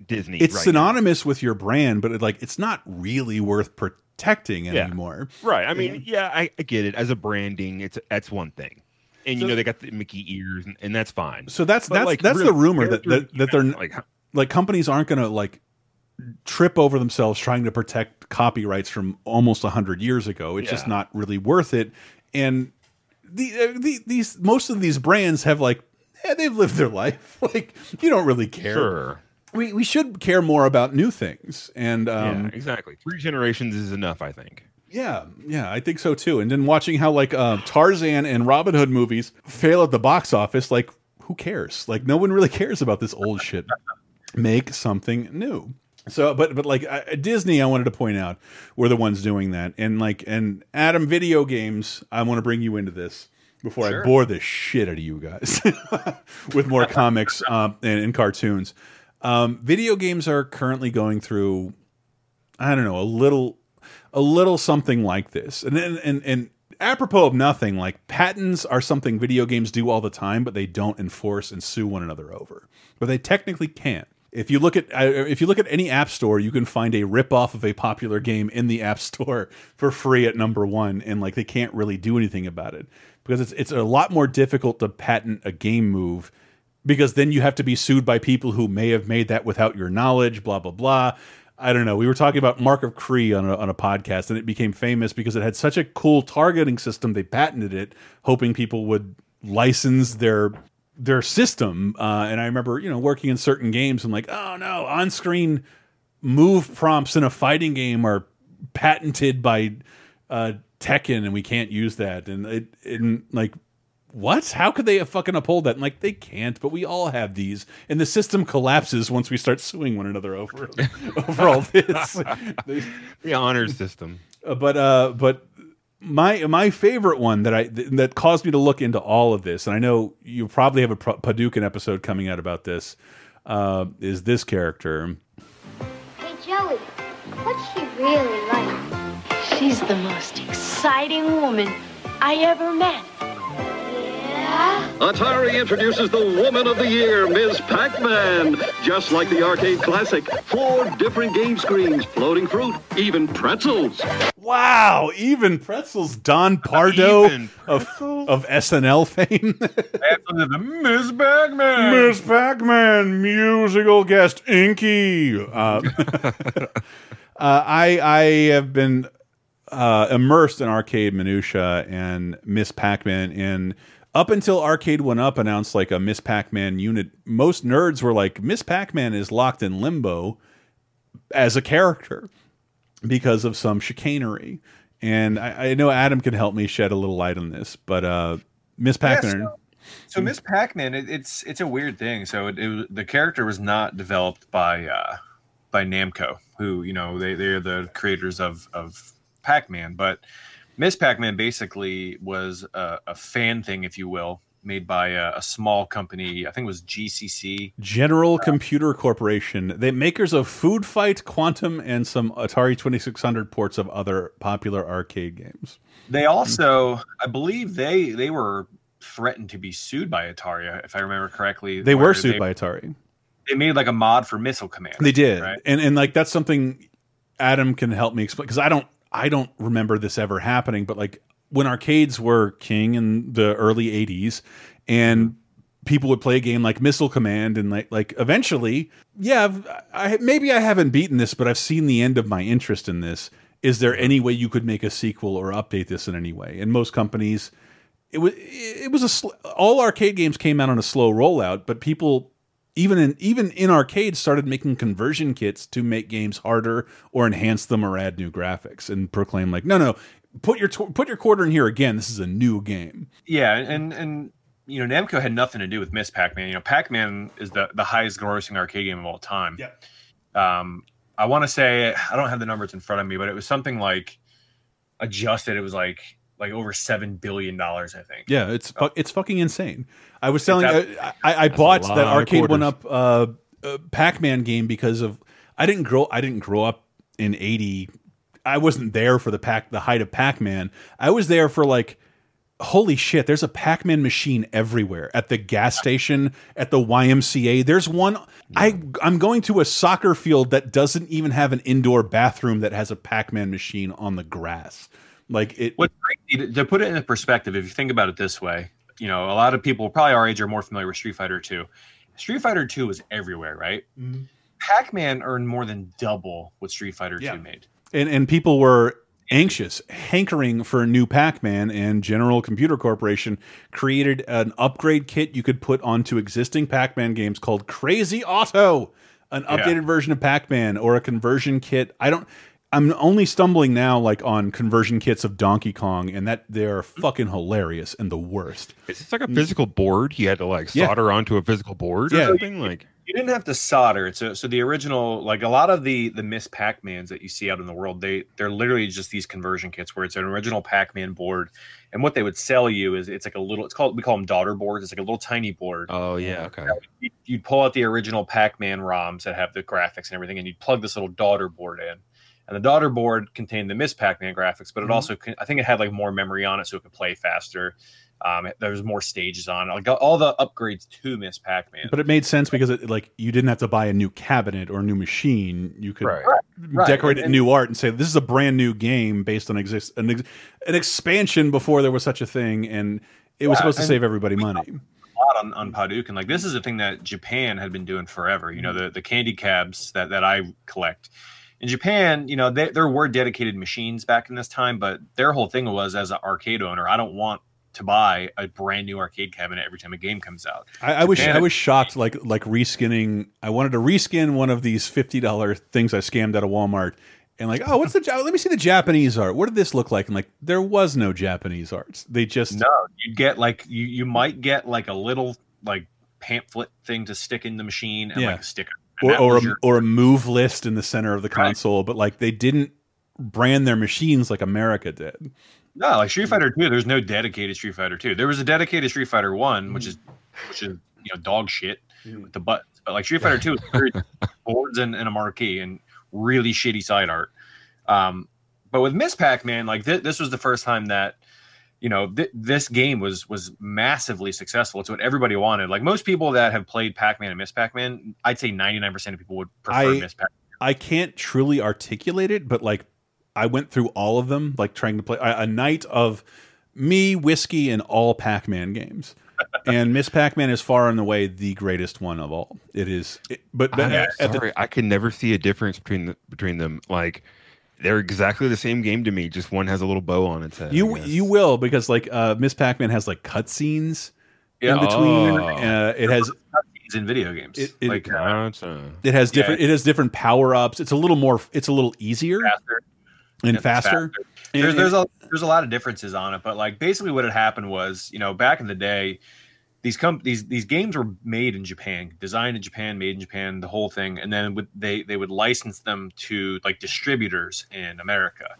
Disney. it's right synonymous with your brand but it, like it's not really worth protecting Yeah. anymore Right. I mean, yeah, I, I get it. As a branding, it's that's one thing. And you know they got the Mickey ears, and, and that's fine. So that's But, that's like, that's really, the rumor that that, that they're like like like companies aren't going to like trip over themselves trying to protect copyrights from almost 100 years ago. It's just not really worth it. And the, uh, the these most of these brands have like yeah, they've lived their life. like you don't really care. Sure. We we should care more about new things. And um yeah, exactly. Three generations is enough, I think. yeah, yeah, I think so too. And then watching how like uh, Tarzan and Robin Hood movies fail at the box office, like who cares? Like no one really cares about this old shit. Make something new. So, but but like uh, Disney, I wanted to point out were the ones doing that, and like and Adam, video games. I want to bring you into this before I bore the shit out of you guys with more comics um, and, and cartoons. Um, video games are currently going through I don't know, a little a little something like this. And and and, and apropos of nothing, like patents are something video games do all the time, but they don't enforce and sue one another over. But they technically can. If you look at uh, if you look at any app store, you can find a rip off of a popular game in the app store for free at number one, and like they can't really do anything about it because it's it's a lot more difficult to patent a game move because then you have to be sued by people who may have made that without your knowledge, blah blah blah. I don't know. We were talking about Mark of Kri on a, on a podcast, and it became famous because it had such a cool targeting system. They patented it, hoping people would license their their system. Uh, and I remember, you know, working in certain games, and like, oh no, on screen move prompts in a fighting game are patented by uh, Tekken, and we can't use that. And it, and like, what? How could they fucking uphold that? And like, they can't. But we all have these, and the system collapses once we start suing one another over over all this. The honor system. Uh, but uh, but my my favorite one that I th that caused me to look into all of this, and I know you probably have a Pro- Paducah episode coming out about this. Uh, is this character? Hey, Joey, what's she really like? She's the most exciting woman I ever met. Yeah? Atari introduces the Woman of the Year, Ms. Pac-Man. Just like the arcade classic, four different game screens, floating fruit, even pretzels. Wow, even pretzels. Don Pardo Even of of SNL fame. Miss Pac-Man. Miss Pac-Man, musical guest Inky. Uh, uh, I I have been uh, immersed in arcade minutia and Miss Pac-Man, and up until Arcade One Up announced like a Miss Pac-Man unit, most nerds were like, Miss Pac-Man is locked in limbo as a character because of some chicanery. And I, I know Adam can help me shed a little light on this, but uh, Miss Pac-Man. So Miss Pac-Man, it, it's it's a weird thing. So it, it the character was not developed by uh, by Namco, who you know they they're the creators of of Pac-Man, but Miss Pac-Man basically was a, a fan thing, if you will, made by a, a small company. I think it was GCC. General Computer Corporation, the makers of Food Fight, Quantum, and some Atari 2600 ports of other popular arcade games. They also, I believe, they they were threatened to be sued by Atari, if I remember correctly. They were sued by Atari. They made like a mod for Missile Command. They did, right? and and like that's something Adam can help me explain because I don't I don't remember this ever happening. But like when arcades were king in the early '80s, and people would play a game like Missile Command, and like like eventually, yeah, I maybe I haven't beaten this, but I've seen the end of my interest in this. Is there any way you could make a sequel or update this in any way? And most companies, it was it was a sl all arcade games came out on a slow rollout, but people even in even in arcades started making conversion kits to make games harder or enhance them or add new graphics and proclaim like no no put your put your quarter in here again this is a new game Yeah, and and you know Namco had nothing to do with Miss Pac-Man. You know, Pac-Man is the the highest grossing arcade game of all time. Yeah. Um, I want to say I don't have the numbers in front of me, but it was something like adjusted. It was like like over seven billion dollars, I think. yeah it's fu it's fucking insane i was selling. It's I, I, I bought that arcade one up uh, uh pac-man game because of i didn't grow i didn't grow up in 80 i wasn't there for the pac the height of pac-man i was there for like holy shit there's a pac-man machine everywhere at the gas station at the ymca there's one i i'm going to a soccer field that doesn't even have an indoor bathroom that has a pac-man machine on the grass like it What's crazy to, put it in perspective, if you think about it this way, you know, a lot of people probably our age are more familiar with Street Fighter 2. Street Fighter 2 was everywhere, right? Mm-hmm. Pac-Man earned more than double what Street Fighter Yeah. 2 made. And and people were anxious, hankering for a new Pac-Man, and General Computer Corporation created an upgrade kit you could put onto existing Pac-Man games called Crazy Otto, an Yeah. updated version of Pac-Man or a conversion kit. I don't. I'm only stumbling now, like on conversion kits of Donkey Kong, and that they are fucking hilarious and the worst. Is this like a physical board? You had to like Yeah. solder onto a physical board or Yeah. something? Like You didn't have to solder it. So, so the original, like a lot of the the Miss Pac-Mans that you see out in the world, they they're literally just these conversion kits where it's an original Pac-Man board, and what they would sell you is it's like a little. It's called we call them daughter boards. It's like a little tiny board. oh yeah, okay. You'd- pull out the original Pac-Man ROMs that have the graphics and everything, and you'd plug this little daughter board in. And the daughter board contained the Miss Pac-Man graphics, but it Mhm. also I think it had like more memory on it, so it could play faster. Um, it- there was more stages on it, like all the upgrades to Miss Pac-Man. But it made sense because it like you didn't have to buy a new cabinet or a new machine. You could Right. right. decorate And- it in new art and say this is a brand new game based on exist an, ex an expansion before there was such a thing, and it was Yeah, supposed to save everybody money. a lot on, on Paduk, and like this is a thing that Japan had been doing forever. You know, the the candy cabs that that I collect in Japan. You know, they, there were dedicated machines back in this time, but their whole thing was as an arcade owner, I don't want to buy a brand new arcade cabinet every time a game comes out. I, I was I was shocked like like reskinning. I wanted to reskin one of these fifty dollar things I scammed out of Walmart. And like, oh, what's the? Let me see the Japanese art. What did this look like? And like, there was no Japanese arts. They just No, you get like you you might get like a little like pamphlet thing to stick in the machine and Yeah. like a sticker. Or or a, or a move list in the center of the console, but like they didn't brand their machines like America did. No, like Street hmm. Fighter Two, there's no dedicated Street Fighter Two. There was a dedicated Street Fighter One, which is hmm. which is you know dog shit hmm. with the buttons. But like Street Fighter Two is boards and, and a marquee and really shitty side art. Um, but with Miss Pac Man, like thi- this was the first time that you know th- this game was was massively successful. It's what everybody wanted. Like most people that have played Pac Man and Miss Pac Man, I'd say 99 percent of people would prefer I- Miss Pac. Man. I can't truly articulate it, but like I went through all of them, like trying to play a, a night of me, whiskey, and all Pac-Man games. and Miss Pac-Man is far and away the greatest one of all. It is, it- but, but I'm at, at the- sorry, I can never see a difference between the, between them. Like they're exactly the same game to me. Just one has a little bow on its head. You you will because like uh, Miss Pac-Man has like cutscenes Yeah. in between. Oh. Uh, it has It's in video games. It- it- like uh, it has Yeah. different it has different power ups. It's a little more. It's a little easier faster. And it's faster. And- there's there's a there's a lot of differences on it, but like basically what had happened was, you know, back in the day, these com- these these games were made in Japan, designed in Japan, made in Japan, the whole thing, and then would they they would license them to like distributors in America.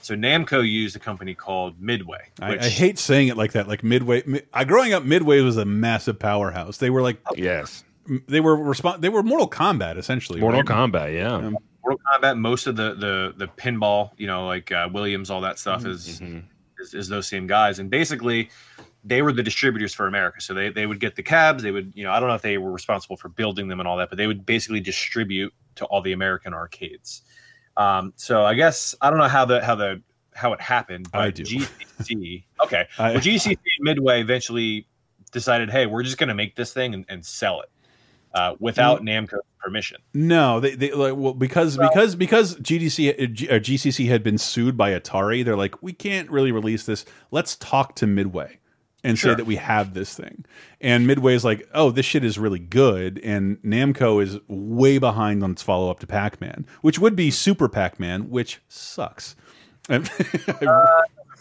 So Namco used a company called Midway. I, which- I hate saying it like that. Like Midway, Mi- I growing up, Midway was a massive powerhouse. They were like, yes, they were respon They were Mortal Kombat essentially. Mortal right? Kombat, yeah. Um, Mortal Kombat, most of the the the pinball, you know, like uh, Williams, all that stuff is, is is those same guys, and basically they were the distributors for America. So they they would get the cabs, they would, you know, I don't know if they were responsible for building them and all that, but they would basically distribute to all the American arcades. Um, so I guess I don't know how the how the how it happened, but I do. GCC, okay, I- well, GCC Midway eventually decided, hey, we're just going to make this thing and, and sell it uh, without Namco's permission. No, they they like well because because because GDC uh, G- uh, GCC had been sued by Atari. They're like, we can't really release this. Let's talk to Midway and say that we have this thing. And Midway is like, oh, this shit is really good. And Namco is way behind on its follow up to Pac Man, which would be Super Pac Man, which sucks. And-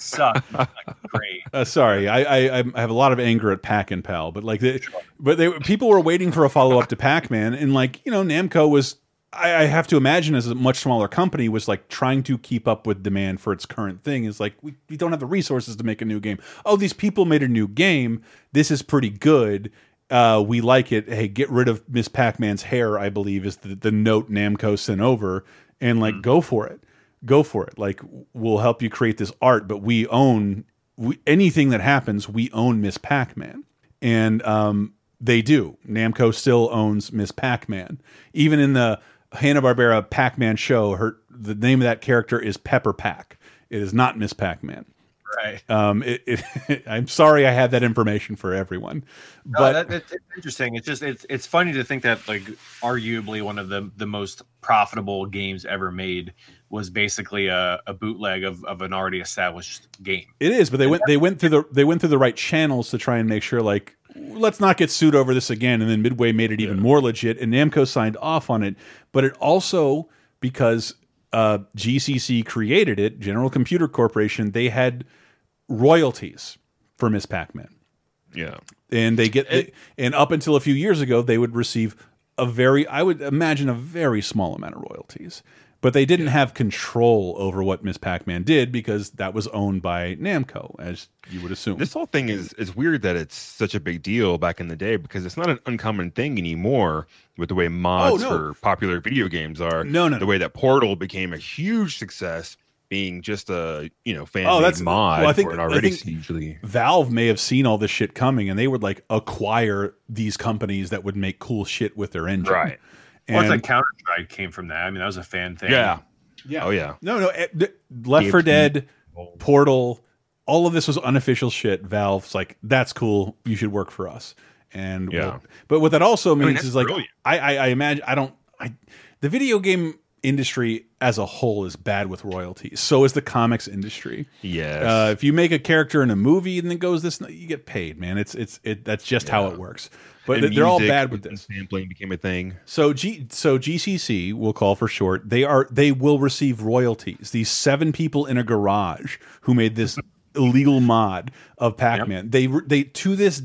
Suck. Great. Uh, sorry, I, I I have a lot of anger at Pac and Pal, but like, they, but they people were waiting for a follow up to Pac Man, and like you know, Namco was. I, I have to imagine as a much smaller company was like trying to keep up with demand for its current thing. Is like we, we don't have the resources to make a new game. Oh, these people made a new game. This is pretty good. Uh, we like it. Hey, get rid of Miss Pac Man's hair. I believe is the, the note Namco sent over, and like go for it go for it. Like we'll help you create this art, but we own we, anything that happens. We own Miss Pac-Man, and um, they do. Namco still owns Miss Pac-Man, even in the Hanna Barbera Pac-Man show. Her the name of that character is Pepper Pack. It is not Miss Pac-Man. Right. Um, it, it, I'm sorry I have that information for everyone, No, but that, it's, it's interesting. It's just it's it's funny to think that like arguably one of the the most profitable games ever made was basically a, a bootleg of, of an already established game. It is, but they went they went through the they went through the right channels to try and make sure like let's not get sued over this again. And then Midway made it even more legit, and Namco signed off on it. But it also because uh, GCC created it, General Computer Corporation, they had royalties for Miss Pac-Man, Yeah. and they get they, and up until a few years ago, they would receive a very I would imagine a very small amount of royalties. But they didn't have control over what Miss Pac-Man did because that was owned by Namco, as you would assume. This whole thing is is weird that it's such a big deal back in the day because it's not an uncommon thing anymore with the way mods Oh, no. for popular video games are. No, no, The way that Portal became a huge success, being just a you know fan Oh, that's mod well, I think, for an I already think hugely. Valve may have seen all this shit coming, and they would like acquire these companies that would make cool shit with their engine. Right. Well, it's And like Counter Strike came from that. I mean, that was a fan thing. Yeah. Yeah. Oh yeah. no, no, eh, th- Left Gabe for Dead, Portal, all of this was unofficial shit. Valve's like, that's cool. You should work for us. And Yeah. we'll- but what that also means that's is like, brilliant. I, I, I imagine I don't. I the video game industry as a whole is bad with royalties. So is the comics industry. Yes. Uh, if you make a character in a movie and then goes this, you get paid, man. It's it's it. That's just how it works. But And they're all bad with this. Sampling became a thing. So G so GCC we'll call for short. They are they will receive royalties. These seven people in a garage who made this illegal mod of Pac-Man. They they to this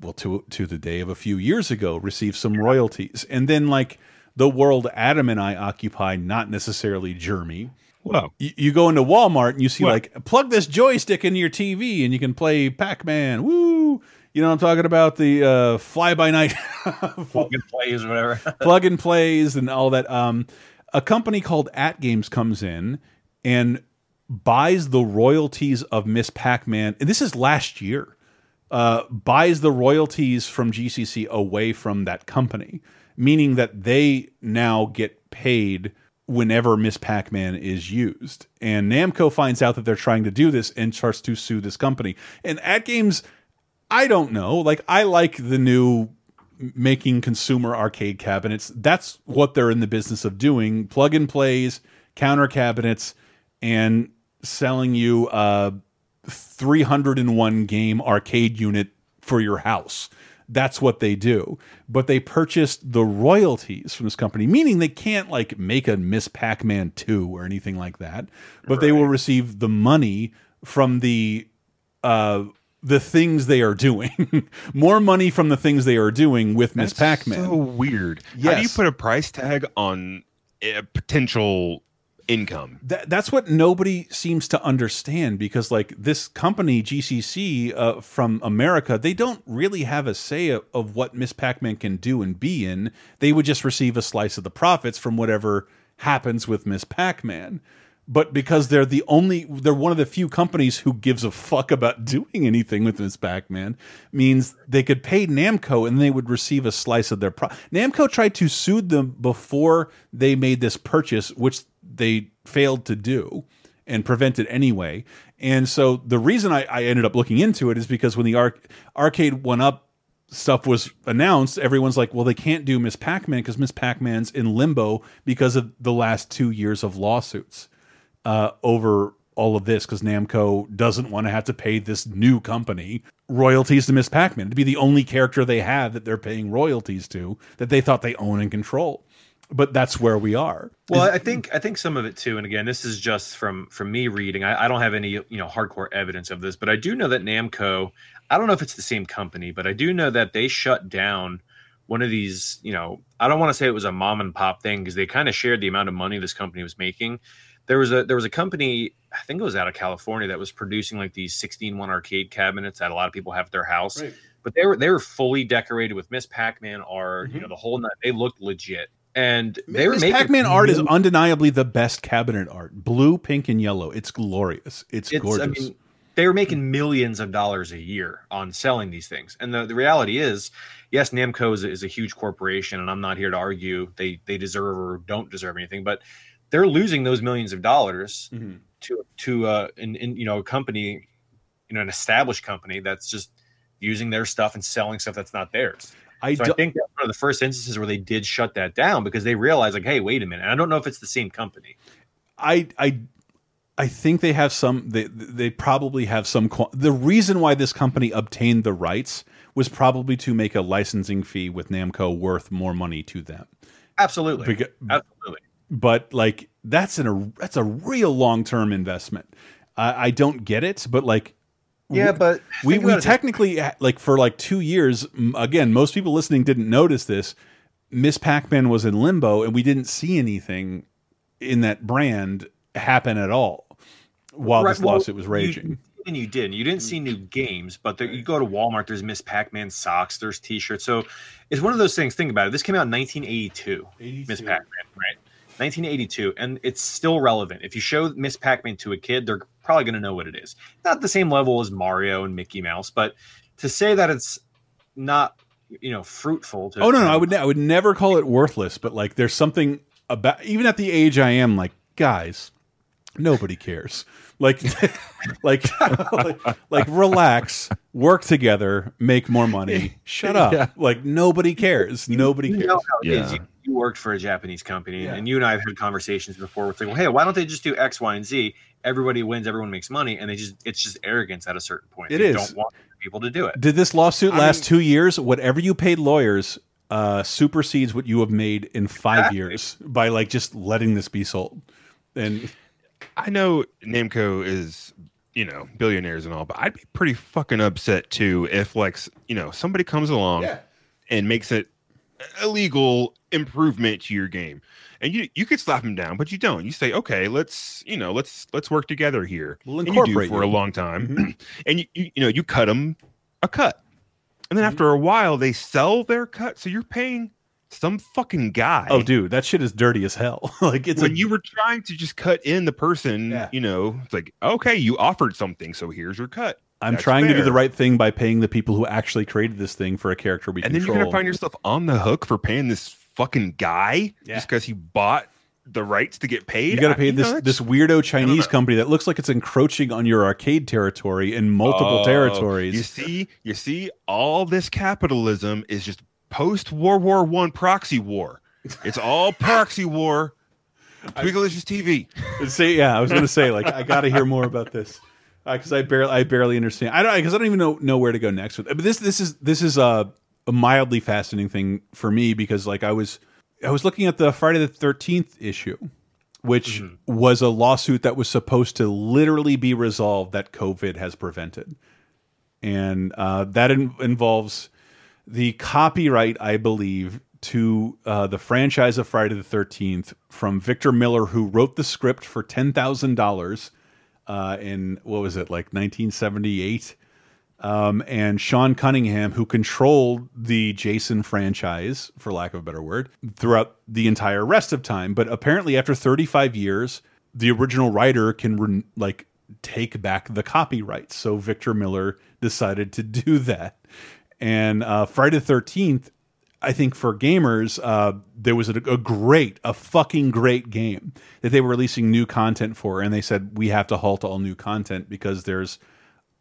well to to the day of a few years ago received some royalties. And then like the world Adam and I occupy, not necessarily Jeremy. Wow. You, you go into Walmart and you see What? like plug this joystick into your TV and you can play Pac-Man. Woo! You know what I'm talking about? The uh, fly by night Plug and plays or whatever. plug and plays and all that. Um, a company called AtGames comes in and buys the royalties of Miss Pac-Man. And this is last year. Uh, buys the royalties from GCC away from that company, meaning that they now get paid whenever Miss Pac-Man is used. And Namco finds out that they're trying to do this and starts to sue this company. And AtGames, I don't know. Like I like the new making consumer arcade cabinets. That's what they're in the business of doing. Plug and plays, counter cabinets, and selling you a 301 game arcade unit for your house. That's what they do. But they purchased the royalties from this company, meaning they can't like make a Miss Pac-Man 2 or anything like that. But they will receive the money from the uh the things they are doing. More money from the things they are doing with Miss That's Pac-Man. So weird. How do you put a price tag on a potential income. That, that's what nobody seems to understand because, like, this company, GCC uh, from America, they don't really have a say of, of what Miss Pac Man can do and be in. They would just receive a slice of the profits from whatever happens with Miss Pac Man. But because they're the only, they're one of the few companies who gives a fuck about doing anything with Miss Pac Man, means they could pay Namco and they would receive a slice of their pro. Namco tried to sue them before they made this purchase, which they failed to do and prevent it anyway. And so the reason I, I ended up looking into it is because when the arc, arcade went up, stuff was announced. Everyone's like, well, they can't do Miss Pac Man because Miss Pac Man's in limbo because of the last two years of lawsuits uh, over all of this because Namco doesn't want to have to pay this new company royalties to Miss Pac Man to be the only character they have that they're paying royalties to that they thought they own and control. But that's where we are. Well, I think I think some of it too, and again, this is just from from me reading. I, I don't have any you know hardcore evidence of this, but I do know that Namco. I don't know if it's the same company, but I do know that they shut down one of these. You know, I don't want to say it was a mom and pop thing because they kind of shared the amount of money this company was making. There was a there was a company I think it was out of California that was producing like these 16 one arcade cabinets that a lot of people have at their house. Right. But they were they were fully decorated with Miss Pac-Man art, you mm-hmm. know, the whole nut. They looked legit. And they were Miss making Pac Man art is undeniably the best cabinet art. Blue, pink, and yellow. It's glorious. It's, it's gorgeous. I mean, they were making millions of dollars a year on selling these things. And the, the reality is, yes, Namco is a, is a huge corporation, and I'm not here to argue they they deserve or don't deserve anything, but they're losing those millions of dollars Mm-hmm. to to uh, in, in you know a company, you know, an established company that's just using their stuff and selling stuff that's not theirs. I so I think that's one of the first instances where they did shut that down because they realized like, hey, wait a minute. And I don't know if it's the same company. I I I think they have some. They they probably have some. The reason why this company obtained the rights was probably to make a licensing fee with Namco worth more money to them. Absolutely, Beca- absolutely. But like that's an a that's a real long term investment. I, I don't get it, but like. Yeah, but we think we about it. technically like for like two years. Again, most people listening didn't notice this. Miss Pac Man was in limbo, and we didn't see anything in that brand happen at all while Right, this well, lawsuit was you- raging. and you didn't. You didn't see new games, but there, you go to Walmart. There's Miss Pac-Man socks. There's T-shirts. So it's one of those things. Think about it. This came out in 1982. Miss Pac-Man, right? 1982, and it's still relevant. If you show Miss Pac-Man to a kid, they're probably going to know what it is. Not the same level as Mario and Mickey Mouse, but to say that it's not, you know, fruitful. To, Oh no, no, I would ne- I would never call it worthless, but like there's something about even at the age I am, like guys, nobody cares. Like, like, like, like, relax, work together, make more money. Shut up. Yeah. Like nobody cares. Nobody You cares. know how it is. You, you worked for a Japanese company, and you and I have had conversations before. With like, well, hey, why don't they just do X, Y, and Z? Everybody wins, everyone makes money, and they just it's just arrogance at a certain point. It they is. don't want people to do it. Did this lawsuit I last mean- two years? Whatever you paid lawyers uh, supersedes what you have made in five Exactly. years by like just letting this be sold. And I know Namco is, you know, billionaires and all, but I'd be pretty fucking upset too if, like, you know, somebody comes along Yeah. and makes it a legal improvement to your game, and you you could slap them down, but you don't. You say, okay, let's, you know, let's let's work together here. We'll and you do for you. a long time, mm-hmm. and you, you you know you cut them a cut, and then mm-hmm. after a while they sell their cut, so you're paying some fucking guy. oh, dude, that shit is dirty as hell. like it's when a, you were trying to just cut in the person, you know, it's like, okay, you offered something, so here's your cut. I'm That's trying to do the right thing by paying the people who actually created this thing for a character we And then you're gonna find yourself on the hook for paying this fucking guy just because he bought the rights to get paid. You got to pay this this weirdo Chinese company that looks like it's encroaching on your arcade territory in multiple Oh, territories. You see, you see, all this capitalism is just post World War One proxy war. It's all proxy war. Twigglicious TV. say yeah, I was going to say like I got to hear more about this because I barely I barely understand. I don't because I don't even know know where to go next with. it. But this this is this is a, a mildly fascinating thing for me because like I was I was looking at the Friday the Thirteenth issue, which was a lawsuit that was supposed to literally be resolved that COVID has prevented, and uh, that in involves the copyright, I believe, to uh, the franchise of Friday the Thirteenth from Victor Miller, who wrote the script for ten thousand dollars uh, in what was it like 1978, um, and Sean Cunningham, who controlled the Jason franchise, for lack of a better word, throughout the entire rest of time. But apparently, after 35 years, the original writer can like take back the copyright. So Victor Miller decided to do that. And uh, Friday the 13th, I think for gamers, uh, there was a, a, great, a fucking great game that they were releasing new content for. And they said, we have to halt all new content because there's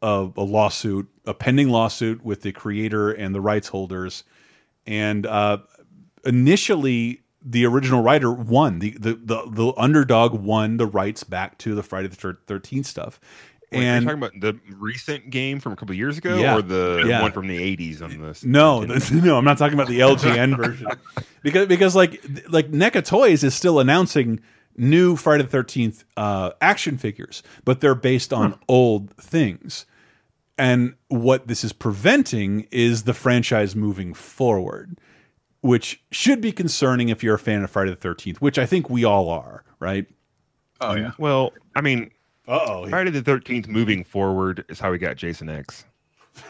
a, a lawsuit, a pending lawsuit with the creator and the rights holders. And uh, initially, the original writer won the, the the the underdog won the rights back to the Friday the Thirteenth stuff. Wait, and you're talking about the recent game from a couple years ago, Yeah. or the Yeah. one from the '80s on this? no, no, I'm not talking about the LJN version because because like like NECA Toys is still announcing new Friday the Thirteenth uh, action figures, but they're based on old things. And what this is preventing is the franchise moving forward, which should be concerning if you're a fan of Friday the Thirteenth, which I think we all are, right? Oh yeah. Well, I mean, oh, Friday the Thirteenth moving forward is how we got Jason X.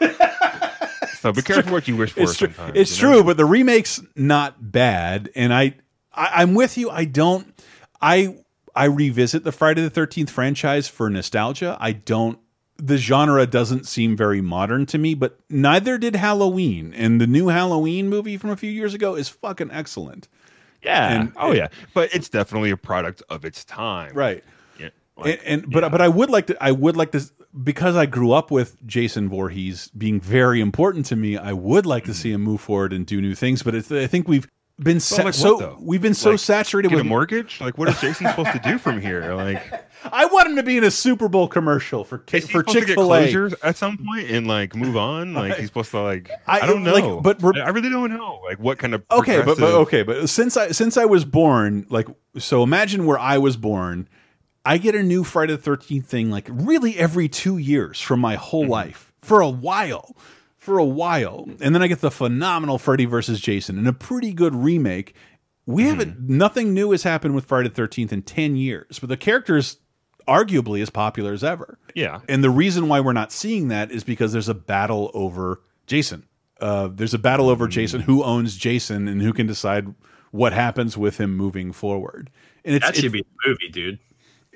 so be careful what you wish for. It's true. It's you know? true, but the remake's not bad, and I, I I'm with you. I don't. I I revisit the Friday the Thirteenth franchise for nostalgia. I don't. The genre doesn't seem very modern to me, but neither did Halloween. And the new Halloween movie from a few years ago is fucking excellent. Yeah. And- oh yeah. But it's definitely a product of its time. Right. Yeah. and, and but but I would like to I would like to because I grew up with Jason Voorhees being very important to me. I would like to see him move forward and do new things. But it's, I think we've been Well, like so what, we've been so Like, saturated Get with a mortgage? Like, what is Jason supposed to do from here? Like, I want him to be in a Super Bowl commercial for Ki- is he for Chick Fil A. at some point and like move on? Like, he's supposed to like I- I, don't know. like, but I really don't know. Like, what kind of Okay, but, but okay, but since I since I was born, like so, imagine where I was born. I get a new Friday the Thirteenth thing like really every two years from my whole Mm-hmm. life for a while, for a while, and then I get the phenomenal Freddy versus Jason and a pretty good remake. We Mm-hmm. haven't nothing new has happened with Friday the Thirteenth in ten years, but the characters arguably as popular as ever. Yeah. And the reason why we're not seeing that is because there's a battle over Jason. Uh, there's a battle over Jason. Who owns Jason and who can decide what happens with him moving forward? And it's, that should it, be the movie, dude.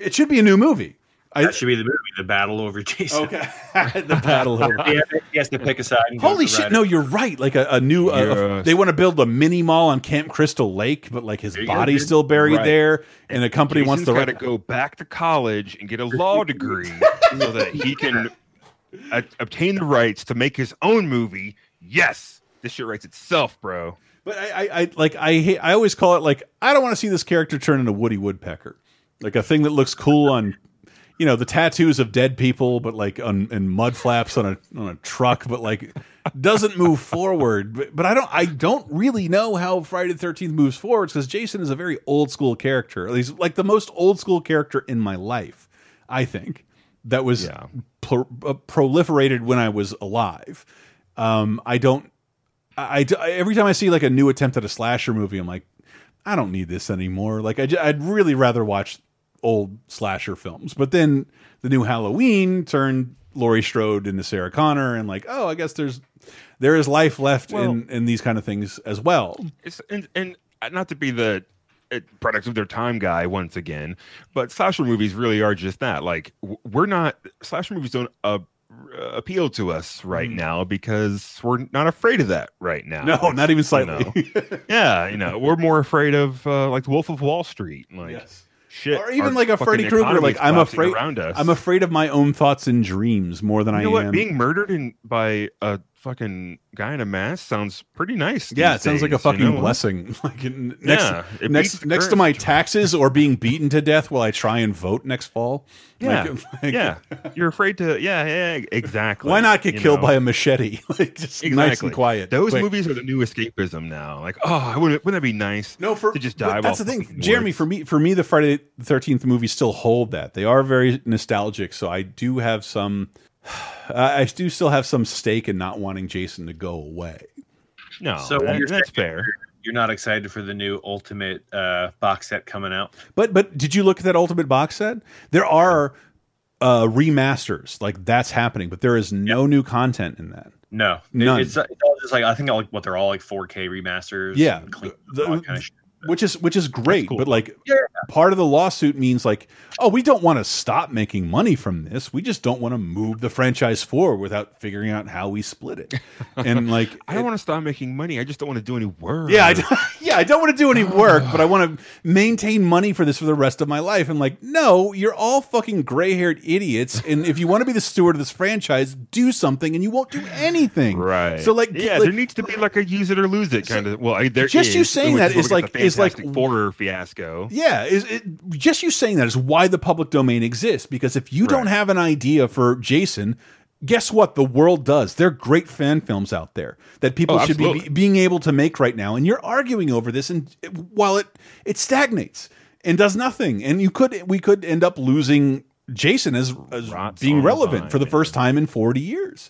It should be a new movie. I, That should be the movie, the battle over Jason. okay, the battle over. he, has, he has to pick a side. Holy shit! No, you're right. Like a, a new, a- a- they want to build a mini mall on Camp Crystal Lake, but like his There go, body's still buried Right. there, and a company wants Jason's to. got to go back to college and get a law degree so that he can a- obtain the rights to make his own movie. Yes, this shit writes itself, bro. But I, I, I like I hate, I always call it like I don't want to see this character turn into Woody Woodpecker, like a thing that looks cool on, you know, the tattoos of dead people, but like on and mud flaps on a on a truck, but like doesn't move forward. But, but I don't I don't really know how Friday the Thirteenth moves forward because Jason is a very old school character, at least like the most old school character in my life. I think that was Yeah. pro uh, proliferated when I was alive. Um, I don't. I, I- every time I see like a new attempt at a slasher movie, I'm like, I don't need this anymore. Like I'd really rather watch old slasher films. But then the new Halloween turned Laurie Strode into Sarah Connor, and like, oh, I guess there's there is life left Well- in in these kind of things as well. It's and and not to be the uh, product of their time guy once again, but slasher movies really are just that. Like we're not slasher movies don't uh, appeal to us right now because we're not afraid of that right now. No, not even you slightly. know. yeah, you know, we're more afraid of uh, like the Wolf of Wall Street. Like Yes. Shit, or even like a Freddy Krueger. Like I'm afraid. around us. I'm afraid of my own thoughts and dreams more than You know I what? am. Being murdered in by a fucking guy in a mask sounds pretty nice. Yeah, it sounds like a days, you fucking know? blessing. Like next, Yeah, next, next to my taxes or being beaten to death while I try and vote next fall. Yeah, Like- like, yeah. You're afraid to. Yeah, yeah, exactly. Why not get killed know? by a machete? like just Exactly. nice and quiet. Those quick. movies are the new escapism now. Like, oh, wouldn't, wouldn't that be nice? No, for to just die. That's the thing, fucking Jeremy. For me, for me, the Friday the Thirteenth movies still hold that. They are very nostalgic. So I do have some. I do still have some stake in not wanting Jason to go away. No, So that- you're that's fair. you're not excited for the new Ultimate uh, box set coming out. But but did you look at that Ultimate box set? There are uh, remasters, like that's happening, but there is no new content in that. No, It- None. It's, it's all just like I think like what they're all like 4K remasters. Yeah, clean, the- kind of shit. which is which is great but like Yeah. part of the lawsuit means like oh we don't want to stop making money from this we just don't want to move the franchise forward without figuring out how we split it and like I don't want to stop making money. I just don't want to do any work. yeah I, don't- yeah I don't want to do any work but I want to maintain money for this for the rest of my life and like no you're all fucking gray-haired idiots and if you want to be the steward of this franchise do something and you won't do anything Right. so like yeah, like, there needs to be like a use it or lose it kind of. Well, I, there just you saying that is like- is like- Four fiasco. Yeah, is it just you saying that is why the public domain exists because if you don't have an idea for Jason, guess what? The world does. There are great fan films out there that people Oh, should be, being able to make right now, and you're arguing over this, and it- while it it stagnates and does nothing, and you could we could end up losing Jason as, as being relevant vine, for the first time in 40 years,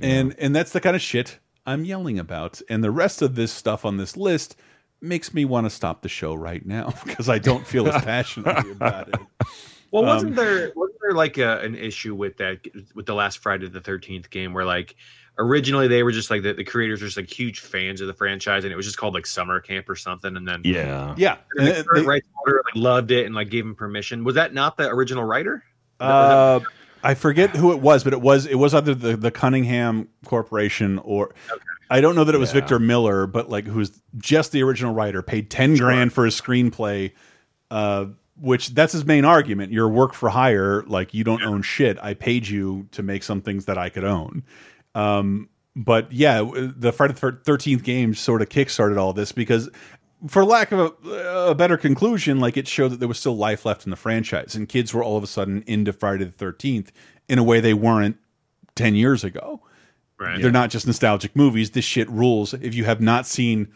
and and that's the kind of shit I'm yelling about, and the rest of this stuff on this list makes me want to stop the show right now because I don't feel as passionately about it. Well, Um, wasn't there wasn't there like a, an issue with that with the last Friday the Thirteenth game where like originally they were just like the, the creators were just like huge fans of the franchise and it was just called like summer camp or something and then Yeah. Yeah, and the and current they- like loved it and like gave him permission. Was that not the original writer? Uh, I forget who it was, but it was it was either the the Cunningham Corporation or I don't know that it was Yeah. Victor Miller, but like who's just the original writer, paid ten grand for his screenplay. Uh, which that's his main argument. You're work for hire, like you don't own shit. I paid you to make some things that I could own. Um, but yeah, the Friday the Thirteenth game sort of kickstarted all this because, for lack of a, a better conclusion, like it showed that there was still life left in the franchise, and kids were all of a sudden into Friday the Thirteenth in a way they weren't ten years ago. Right. They're not just nostalgic movies. This shit rules. If you have not seen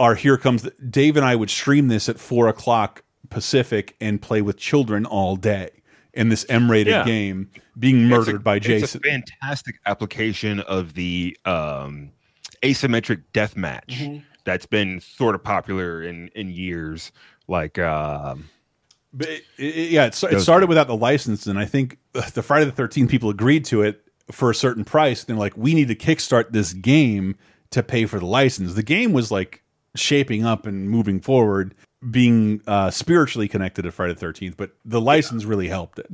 our Here Comes the, Dave and I would stream this at four o'clock Pacific and play with children all day in this M-rated Yeah. game being murdered It's a- by It's Jason. a fantastic application of the um, asymmetric death match Mm-hmm. that's been sort of popular in in years. Like, um, But it, it- yeah, it, it Those- started without the license, and I think uh, the Friday the Thirteenth people agreed to it for a certain price. And they're like, we need to kickstart this game to pay for the license. The game was like shaping up and moving forward, being uh, spiritually connected to Friday the Thirteenth, but the license really helped it.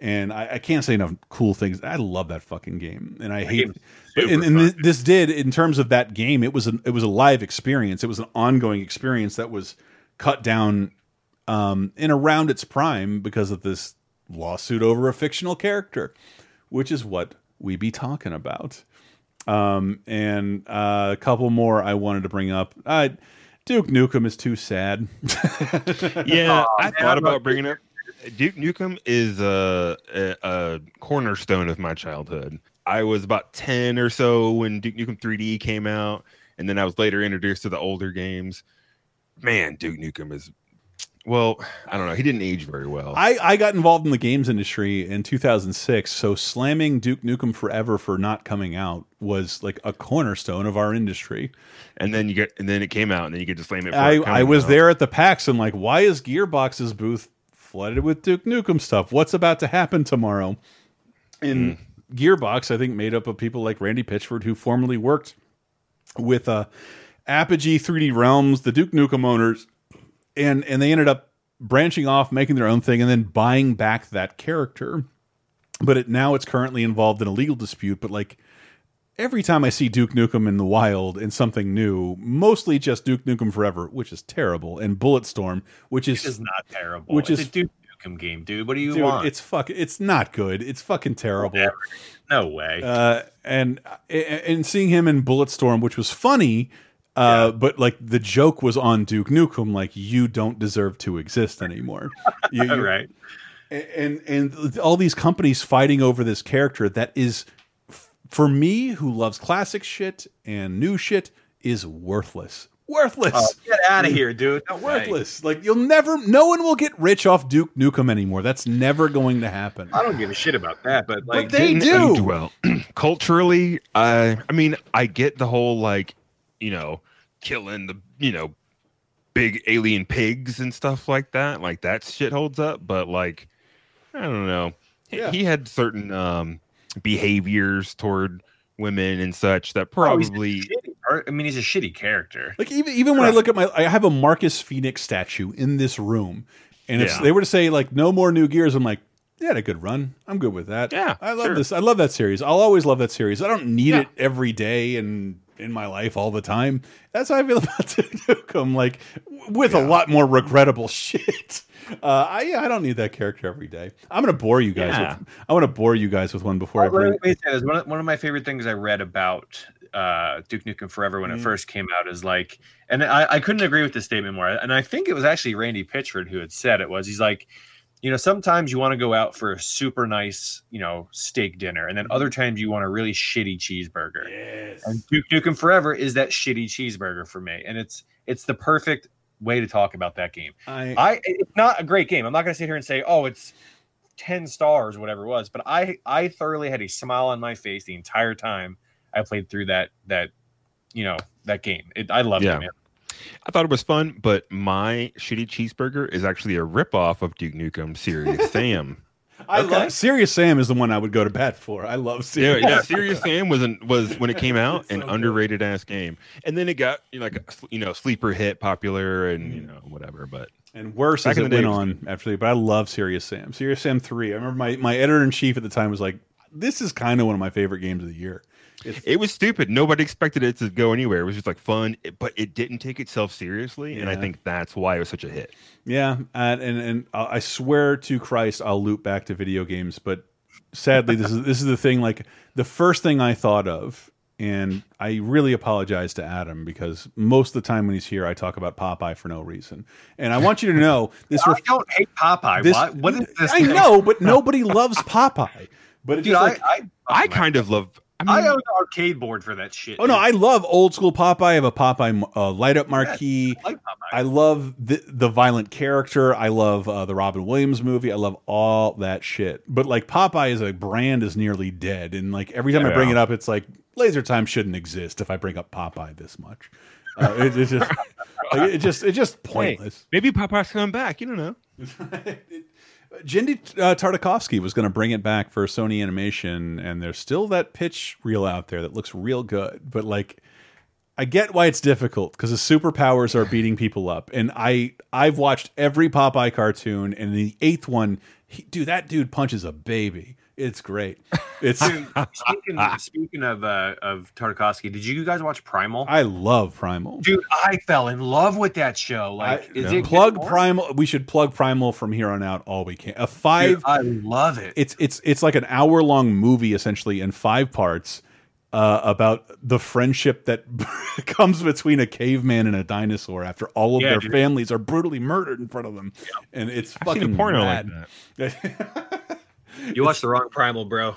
And I, I can't say enough cool things. I love that fucking game, and I hate. But and, and this, this did in terms of that game. It was an it was a live experience. It was an ongoing experience that was cut down um, in around its prime because of this lawsuit over a fictional character, which is what we be talking about. Um, and uh, a couple more I wanted to bring up. Uh, Duke Nukem is too sad. yeah, Aw, I man, thought about bringing up Duke Nukem is a, a, a cornerstone of my childhood. I was about ten or so when Duke Nukem 3D came out, and then I was later introduced to the older games. Man, Duke Nukem is well, I don't know. He didn't age very well. I, I got involved in the games industry in 2006, so slamming Duke Nukem Forever for not coming out was like a cornerstone of our industry. and then you get, and then it came out, and then you get to slam it. for I, it I was out. there at the PAX and like, why is Gearbox's booth flooded with Duke Nukem stuff? What's about to happen tomorrow? And Gearbox, I think, made up of people like Randy Pitchford, who formerly worked with uh, Apogee 3D Realms, the Duke Nukem owners, and and they ended up branching off, making their own thing, and then buying back that character. But it, now it's currently involved in a legal dispute. But like every time I see Duke Nukem in the wild in something new, mostly just Duke Nukem Forever, which is terrible, and Bulletstorm, which is It's not terrible. Which it's is a Duke Nukem game, dude. What do you dude, want? it's fuck, it's not good. It's fucking terrible. no way. Uh, and and seeing him in Bulletstorm, which was funny, uh, but like the joke was on Duke Nukem, like you don't deserve to exist anymore. You- you- right. and and all these companies fighting over this character that is for me who loves classic shit and new shit is worthless worthless Oh, get out of here, dude. No way. worthless like you'll never no one will get rich off duke nukem anymore that's never going to happen I don't give a shit about that, but like, they do. well culturally. I I mean, I get the whole like, you know, killing the you know big alien pigs and stuff like that. Like that shit holds up, but like I don't know. He- Yeah. He had certain um behaviors toward women and such that Oh, probably shitty I mean, he's a shitty character. Like even even when I look at my, I have a Marcus Phoenix statue in this room, and if Yeah. they were to say like no more new gears, I'm like, they had a good run. I'm good with that. Yeah, I love sure. this. I love that series. I'll always love that series. I don't need Yeah. it every day and in my life all the time. That's how I feel about Duke Nukem. Like with a lot more regrettable shit. Uh, I I don't need that character every day. I'm gonna bore you guys. Yeah. With, I want to bore you guys with one before I Well, let bring. me say this. One of, one of my favorite things I read about uh, Duke Nukem Forever when it Mm. first came out is like, and I, I couldn't agree with this statement more. And I think it was actually Randy Pitchford who had said it was. He's like, you know, sometimes you want to go out for a super nice, you know, steak dinner, and then mm-hmm. other times you want a really shitty cheeseburger. Yes. And Duke Nukem Forever is that shitty cheeseburger for me, and it's it's the perfect way to talk about that game. I, I it's not a great game. I'm not going to sit here and say, oh, it's 10 stars, whatever it was, but I I thoroughly had a smile on my face the entire time I played through that that you know that game. It, I loved Yeah. it, man. I thought it was fun, but my shitty cheeseburger is actually a ripoff of Duke Nukem Serious Sam. I Okay. love Serious Sam is the one I would go to bat for. I love Yeah, Serious. yeah. Serious Sam was an, was when it came out It's an so good. underrated ass game, and then it got you know, like a, you know sleeper hit popular and you mm. know whatever. But And worse Back as it the day, went on after, but I love Serious Sam. Serious Sam three. I remember my my editor in chief at the time was like, "This is kind of one of my favorite games of the year." It's, it was stupid. Nobody expected it to go anywhere. It was just like fun, but it didn't take itself seriously, and I think that's why it was such a hit. yeah, and and and I swear to Christ, I'll loop back to video games, but sadly, this is this is the thing. Like the first thing I thought of, and I really apologize to Adam because most of the time when he's here, I talk about Popeye for no reason. And I want you to know this. I don't hate Popeye. this what, what is this? I thing? know, but nobody loves Popeye. But it's dude. just I like- I, I kind of love. I I own an arcade board for that shit. Oh no. I love old school Popeye. I have a Popeye uh, light up marquee. I like I love the the violent character. I love uh, the Robin Williams movie. I love all that shit. But like Popeye as a brand is nearly dead, and like every time I bring Yeah. it up, it's like Laser Time shouldn't exist if I bring up Popeye this much. Uh, it, it's just, like, it just, it's just pointless. maybe Popeye's coming back. You don't know. Genndy uh, Tartakovsky was going to bring it back for Sony Animation, and there's still that pitch reel out there that looks real good. But like, I get why it's difficult because the superpowers are beating people up, and I I've watched every Popeye cartoon, and the eighth one, he, dude, that dude punches a baby. It's great. It's Dude, speaking, speaking of uh, of Tartakovsky, did you guys watch Primal? I love Primal. Dude, I fell in love with that show. Like, I- is it plug? Primal? We should plug Primal from here on out all we can. A five. Dude, I love it. it's it's it's like an hour long movie essentially in five parts uh, about the friendship that comes between a caveman and a dinosaur after all of Yeah, their dude. families are brutally murdered in front of them, and it's I've fucking a porno rad. like that. You watched the wrong Primal, bro.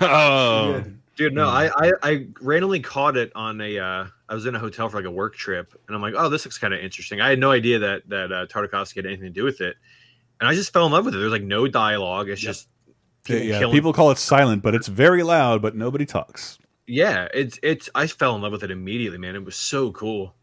oh, Dude, no, I, I I randomly caught it on a. Uh, I was in a hotel for like a work trip, and I'm like, oh, this looks kind of interesting. I had no idea that that uh, Tartakovsky had anything to do with it, and I just fell in love with it. There's like no dialogue. It's just people yeah, killing. people call it silent, but it's very loud, but nobody talks. Yeah, it's it's. I fell in love with it immediately, man. It was so cool.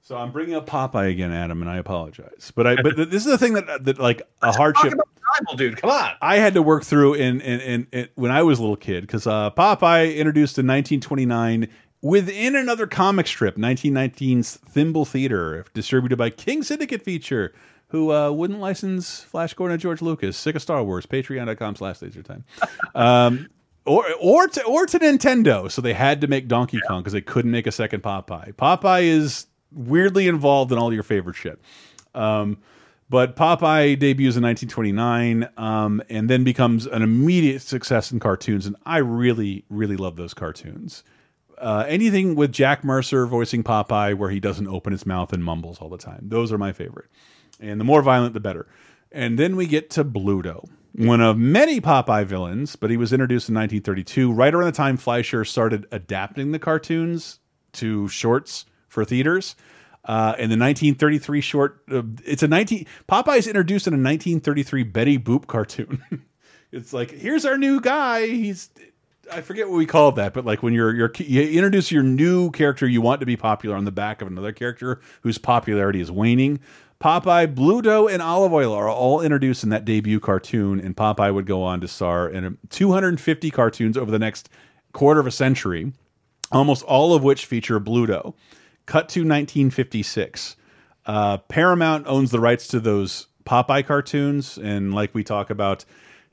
So I'm bringing up Popeye again, Adam, and I apologize. But I but this is the thing that that like a hardship. Primal, dude. Come on. I had to work through in in, in, in when I was a little kid because uh, Popeye introduced in 1929 within another comic strip, 1919's Thimble Theater, distributed by King Syndicate Feature, who uh, wouldn't license Flash Gordon to George Lucas. Sick of Star Wars. Patreon.com slash LaserTime. Um, or or to or to Nintendo, so they had to make Donkey Kong because they couldn't make a second Popeye. Popeye is weirdly involved in all your favorite shit. Um, but Popeye debuts in 1929 um, and then becomes an immediate success in cartoons. And I really, really love those cartoons. Uh, anything with Jack Mercer voicing Popeye where he doesn't open his mouth and mumbles all the time. Those are my favorite. And the more violent, the better. And then we get to Bluto, one of many Popeye villains, but he was introduced in 1932, right around the time Fleischer started adapting the cartoons to shorts for theaters. Uh, in the 1933 short, uh, it's a 19 Popeye's introduced in a 1933 Betty Boop cartoon. it's like here's our new guy. He's I forget what we called that, but like when you're you're you introduce your new character you want to be popular on the back of another character whose popularity is waning. Popeye, Bluto, and Olive Oyl are all introduced in that debut cartoon, and Popeye would go on to star in 250 cartoons over the next quarter of a century, almost all of which feature Bluto. Cut to 1956. Uh, Paramount owns the rights to those Popeye cartoons, and like we talk about,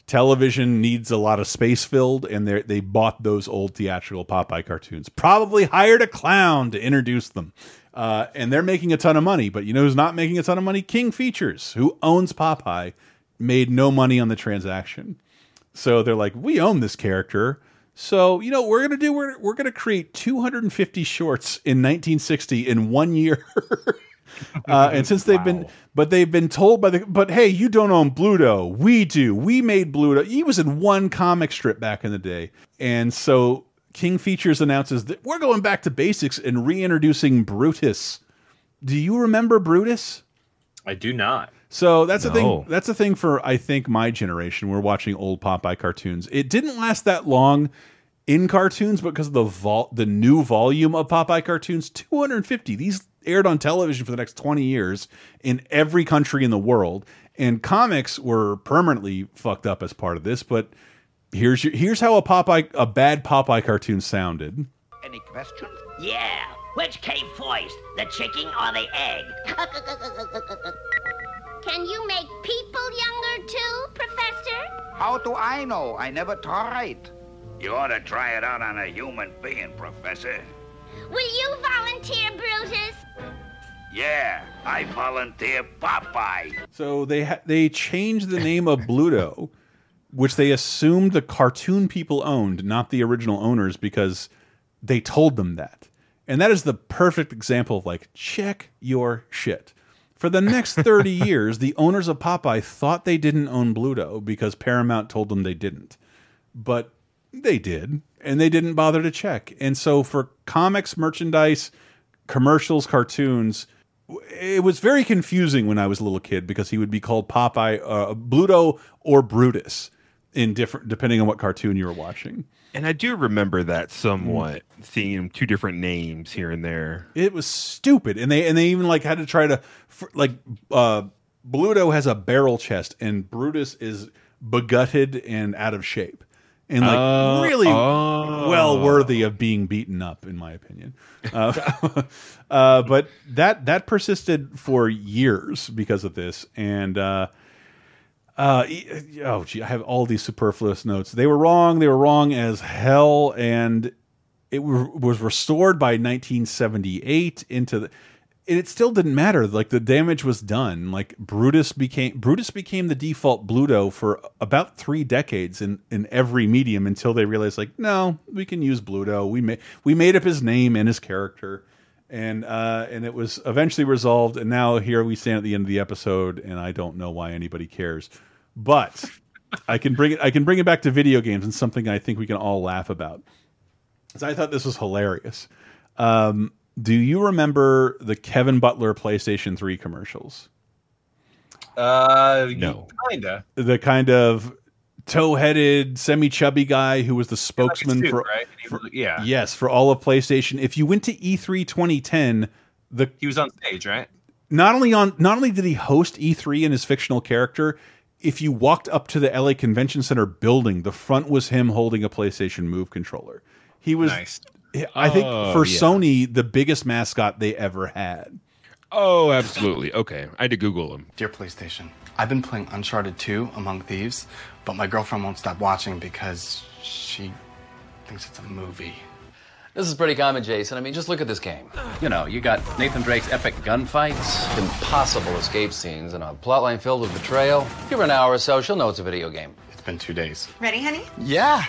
television needs a lot of space filled, and they they bought those old theatrical Popeye cartoons. Probably hired a clown to introduce them, uh, and they're making a ton of money. But you know who's not making a ton of money? King Features, who owns Popeye, made no money on the transaction. So they're like, we own this character. So you know what we're gonna do? We're we're gonna create 250 shorts in 1960 in one year. uh, and since they've been, but they've been told by the, but hey, you don't own Bluto. We do. We made Bluto. He was in one comic strip back in the day, and so King Features announces that we're going back to basics and reintroducing Brutus. Do you remember Brutus? I do not. So that's the No. thing. That's the thing for I think my generation. We're watching old Popeye cartoons. It didn't last that long in cartoons because of the vol the new volume of Popeye cartoons. Two hundred and fifty. These aired on television for the next twenty years in every country in the world. And comics were permanently fucked up as part of this. But here's your, here's how a Popeye a bad Popeye cartoon sounded. Any questions? Yeah. Which came first, the chicken or the egg? Can you make people younger too, Professor? How do I know? I never tried. You ought to try it out on a human being, Professor. Will you volunteer, Brutus? Yeah, I volunteer Popeye. So they ha they changed the name of Bluto, which they assumed the cartoon people owned, not the original owners, because they told them that. And that is the perfect example of like check your shit. For the next 30 years, the owners of Popeye thought they didn't own Bluto because Paramount told them they didn't. But they did, and they didn't bother to check. And so for comics, merchandise, commercials, cartoons, it was very confusing when I was a little kid because he would be called Popeye, uh, Bluto, or Brutus in different depending on what cartoon you were watching. And I do remember that somewhat, Mm. seeing two different names here and there. It was stupid, and they and they even like had to try to like uh, Bluto has a barrel chest, and Brutus is begutted and out of shape, and like Oh, really oh. well worthy of being beaten up, in my opinion. Uh, uh, but that that persisted for years because of this, and. Uh, oh, gee, I have all these superfluous notes. They were wrong. They were wrong as hell, and it was restored by 1978 into the. And it still didn't matter. Like the damage was done. Like Brutus became Brutus became the default Bluto for about three decades in in every medium until they realized like no, we can use Bluto. We made we made up his name and his character and uh, and it was eventually resolved. And now here we stand at the end of the episode, and I don't know why anybody cares, but I can bring it. I can bring it back to video games and something I think we can all laugh about. Because I thought this was hilarious. Um, do you remember the Kevin Butler PlayStation Three commercials? Uh, No. kinda. The kind of tow-headed, semi-chubby guy who was the spokesman suit, for, right? Was- yeah. yes for all of PlayStation. If you went to E E3 2010, the He was on stage, right? not only on not only did he host E3 in his fictional character, if you walked up to the LA Convention Center building, the front was him holding a PlayStation Move controller. He was Nice. I think Oh, for yeah. Sony the biggest mascot they ever had. Oh, absolutely. Okay, I had to Google him. Dear PlayStation, I've been playing Uncharted 2 Among Thieves, but my girlfriend won't stop watching because she thinks it's a movie. This is pretty common, Jason. I mean, just look at this game. You know, you got Nathan Drake's epic gunfights, impossible escape scenes, and a plotline filled with betrayal. Give her an hour or so, she'll know it's a video game. It's been two days. Ready, honey? Yeah.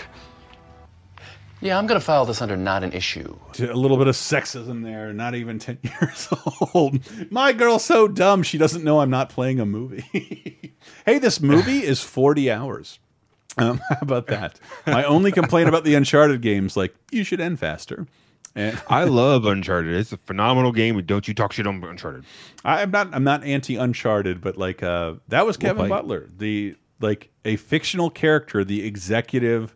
Yeah, I'm gonna file this under not an issue. A little bit of sexism there, not even 10 years old. My girl's so dumb she doesn't know I'm not playing a movie. hey, this movie is 40 hours. Um, how about that? My only complaint about the Uncharted games, like, you should end faster. And I love Uncharted. It's a phenomenal game. and Don't you talk shit on Uncharted. I'm not I'm not anti Uncharted, but like uh that was We'll Kevin. Butler, the like a fictional character, the executive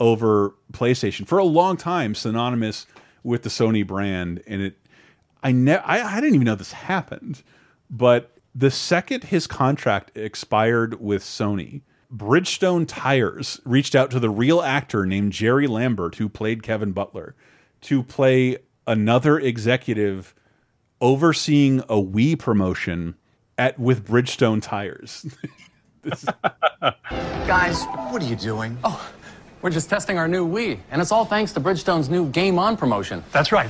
over PlayStation for a long time, synonymous with the Sony brand. And it, I never, I, I didn't even know this happened, but the second his contract expired with Sony, Bridgestone Tires reached out to the real actor named Jerry Lambert, who played Kevin Butler, to play another executive overseeing a Wii promotion at with Bridgestone Tires. This- Guys, what are you doing? Oh, we're just testing our new Wii, and it's all thanks to Bridgestone's new Game On promotion. That's right.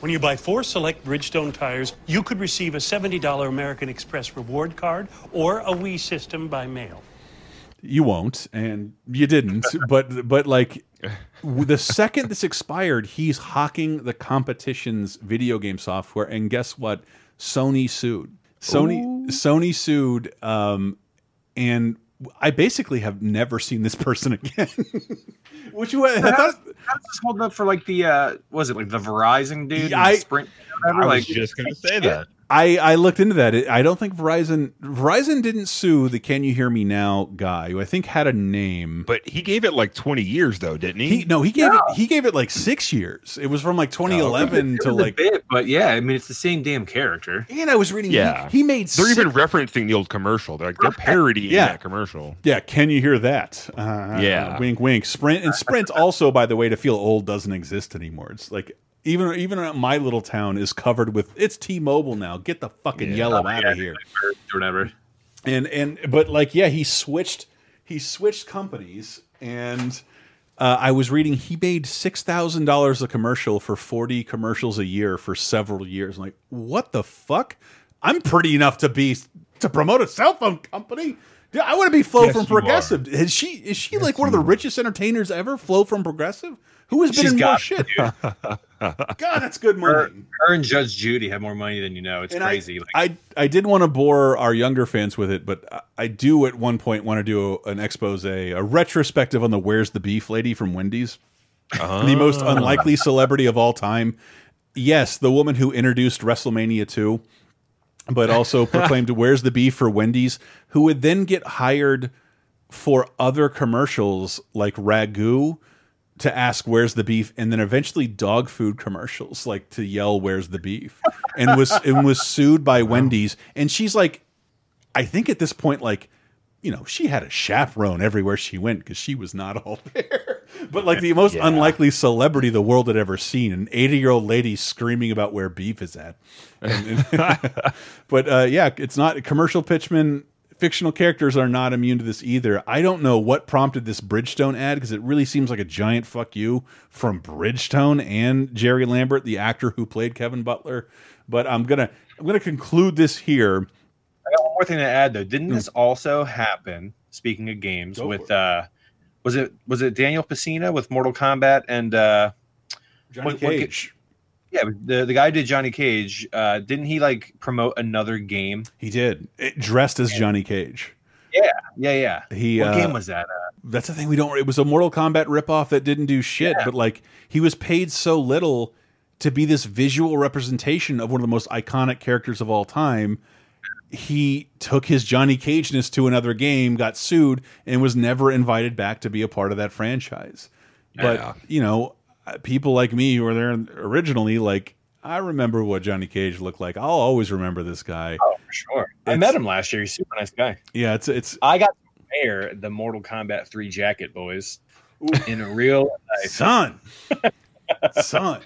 When you buy four select Bridgestone tires, you could receive a $70 American Express reward card or a Wii system by mail. You won't, and you didn't. but but like the second this expired, he's hawking the competition's video game software, and guess what? Sony sued. Sony Sony sued, um, and I basically have never seen this person again. Which was, I How thought does this holding up for like the uh was it like the Verizon dude? Yeah, I- Sprint? I was like just gonna say that. I, I looked into that. I don't think Verizon Verizon didn't sue the "Can you hear me now" guy, who I think had a name. But he gave it like 20 years though, didn't he? He no, he gave it he gave it like six years. It was from like 2011 It to was a like. bit, but yeah, I mean it's the same damn character. And I was reading. Yeah. he, he made. They're six- even referencing the old commercial. They're like they're parodying Yeah. that commercial. Yeah, can you hear that? Uh, Yeah. wink, wink. Sprint and Sprint also, by the way, to feel old doesn't exist anymore. It's like even even my little town is covered with it's T-Mobile now. Get the fucking yellow out of here. Or whatever. and and but like yeah he switched he switched companies and uh, i was reading he made $6000 a commercial for 40 commercials a year for several years. I'm like what the fuck? I'm pretty enough to be to promote a cell phone company? Dude, i want to be flo Yes, from progressive. Is she is she like one of the richest entertainers ever flo from progressive who has been She's in more got- shit god that's good money Her, her and Judge Judy have more money than you know. It's And I- crazy. like, I, I did want to bore our younger fans with it, but I- I do at one point want to do an expose, a retrospective on the "Where's the Beef" lady from Wendy's, uh-huh. the most unlikely celebrity of all time. Yes, the woman who introduced WrestleMania 2, but also proclaimed "Where's the Beef" for Wendy's, who would then get hired for other commercials like Ragu to ask where's the beef? And then eventually dog food commercials like to yell where's the beef? And was and was sued by Wendy's. And she's like I think at this point like you know she had a chaperone everywhere she went because she was not all there. But like the most unlikely celebrity the world had ever seen an 80 year old lady screaming about where beef is at. And- and- but uh, yeah it's not a commercial pitchmen fictional characters are not immune to this either. I don't know what prompted this Bridgestone ad because it really seems like a giant fuck you from Bridgestone and Jerry Lambert, the actor who played Kevin Butler. But I'm gonna I'm gonna conclude this here. I got one more thing to add though. Didn't this also happen? Speaking of games, Go with uh, was it was it Daniel Pesina with Mortal Kombat and uh, Johnny what- what Cage. Yeah, the the guy who did Johnny Cage. Uh, didn't he like promote another game? He did it, dressed as Johnny Cage. Yeah, yeah, yeah. He what uh, game was that? Uh, That's the thing we don't. It was a Mortal Kombat ripoff that didn't do shit, but like he was paid so little to be this visual representation of one of the most iconic characters of all time. He took his Johnny Cageness to another game, got sued, and was never invited back to be a part of that franchise. But Yeah. you know, Uh, people like me who were there originally, like I remember what Johnny Cage looked like. I'll always remember this guy. oh, for sure. I met him last year. He's a super nice guy. Yeah, it's it's I got to wear the Mortal Kombat 3 jacket, boys, in a real life. son, son.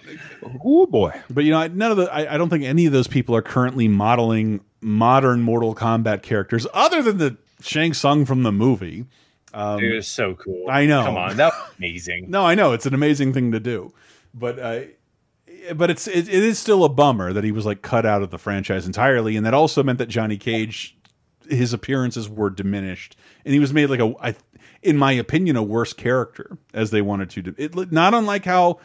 Oh boy. But you know, I- none of the. I, I don't think any of those people are currently modeling modern Mortal Kombat characters, other than the Shang Tsung from the movie. Um, Dude, it's so cool. I know. Come on, that was amazing. no, I know it's an amazing thing to do, but uh, but it's it, it is still a bummer that he was like cut out of the franchise entirely, and that also meant that Johnny Cage, his appearances were diminished, and he was made like a, I, in my opinion, a worse character as they wanted to. do. It not unlike how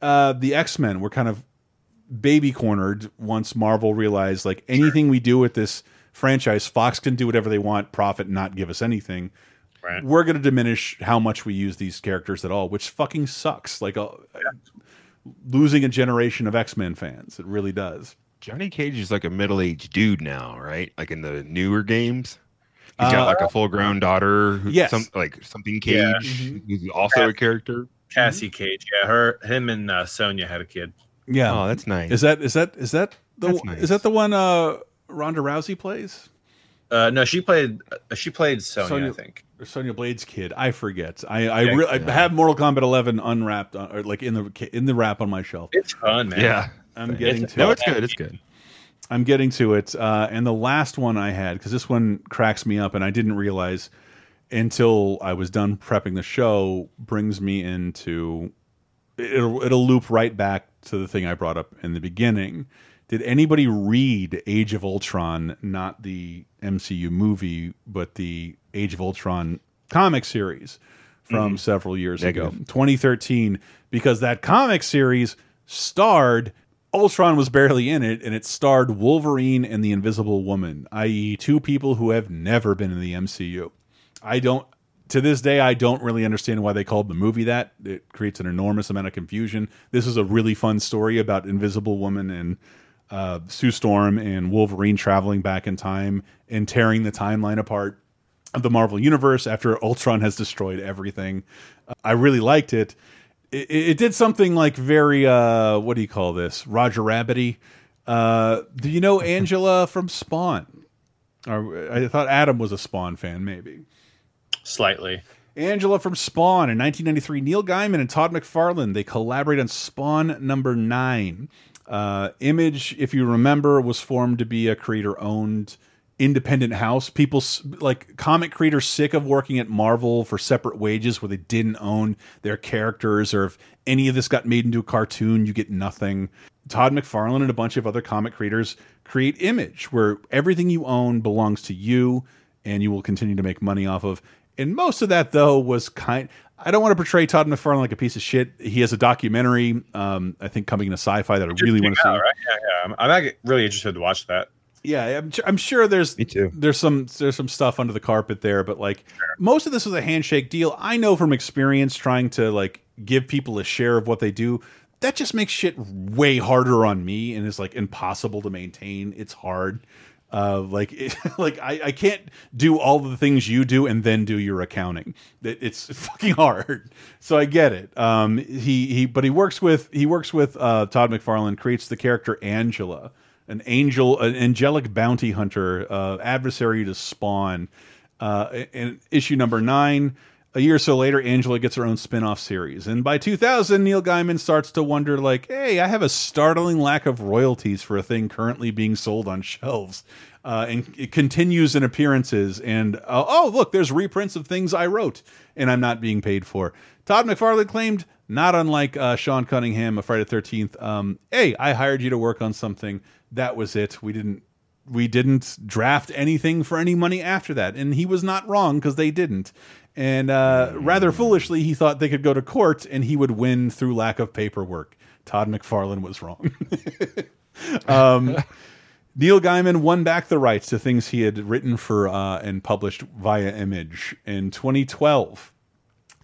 uh, the X Men were kind of baby cornered once Marvel realized like anything we do with this franchise, Fox can do whatever they want, profit, not give us anything. Right. We're going to diminish how much we use these characters at all, which fucking sucks. Like uh, losing a generation of X Men fans, it really does. Johnny Cage is like a middle aged dude now, right? Like in the newer games. He's got Uh, like a full grown daughter. Who, Yes. some, like something Yeah. Cage, who's also a character. Cassie Cage. Yeah, her, him, and uh, Sonya had a kid. Yeah. Oh, that's nice. Is that is that is that the nice. is that the one uh Ronda Rousey plays? Uh, no, she played. Uh, she played Sonya, I think. Or Sonya Blade's kid. I forget. I I, Yeah, I yeah. have Mortal Kombat 11 unwrapped on, or like in the in the wrap on my shelf. It's fun, man. Yeah. I'm getting It's- to No, it. it's good. It's good. I'm getting to it. Uh, and the last one I had, because this one cracks me up, and I didn't realize until I was done prepping the show, brings me into it'll it'll loop right back to the thing I brought up in the beginning. Did anybody read Age of Ultron, not the MCU movie, but the Age of Ultron comic series from Mhm. several years ago, 2013? Because that comic series starred Ultron was barely in it, and it starred Wolverine and the Invisible Woman, i.e., two people who have never been in the MCU. I don't, to this day, I don't really understand why they called the movie that. It creates an enormous amount of confusion. This is a really fun story about Invisible Woman and uh, Sue Storm and Wolverine traveling back in time and tearing the timeline apart of the Marvel Universe after Ultron has destroyed everything. Uh, I really liked it. It, it did something like very uh, what do you call this? Roger Rabbity. Uh, do you know Angela from Spawn? Or I thought Adam was a Spawn fan, maybe. Slightly. Angela from Spawn in 1993. Neil Gaiman and Todd McFarlane they collaborate on Spawn number nine. Uh, Image, if you remember, was formed to be a creator-owned independent house. People like comic creators sick of working at Marvel for separate wages where they didn't own their characters, or if any of this got made into a cartoon, you get nothing. Todd McFarlane and a bunch of other comic creators create Image, where everything you own belongs to you, and you will continue to make money off of. And most of that, though, was kind. I don't want to portray Todd McFarlane like a piece of shit. He has a documentary, um, I think, coming into sci-fi that I really want to see. All right. Yeah, yeah. I'm, I'm really interested to watch that. Yeah, I'm, I'm sure there's there's some there's some stuff under the carpet there, but like most of this was a handshake deal. I know from experience trying to like give people a share of what they do. That just makes shit way harder on me, and is like impossible to maintain. It's hard. Uh, like like I, I can't do all the things you do and then do your accounting. It, it's fucking hard. So I get it. Um, he he, but he works with he works with uh, Todd McFarlane. Creates the character Angela, an angel, an angelic bounty hunter, uh, adversary to Spawn. Uh, in issue number nine, a year or so later, Angela gets her own spin-off series, and by 2000, Neil Gaiman starts to wonder, like, "Hey, I have a startling lack of royalties for a thing currently being sold on shelves." Uh, and it continues in appearances, and uh, oh, look, there's reprints of things I wrote, and I'm not being paid for. Todd McFarlane claimed, not unlike uh, Sean Cunningham of Friday the 13th, um, "Hey, I hired you to work on something. That was it. We didn't we didn't draft anything for any money after that. And he was not wrong because they didn't. And uh, rather foolishly, he thought they could go to court and he would win through lack of paperwork. Todd McFarlane was wrong. um, Neil Gaiman won back the rights to things he had written for uh, and published via Image in 2012.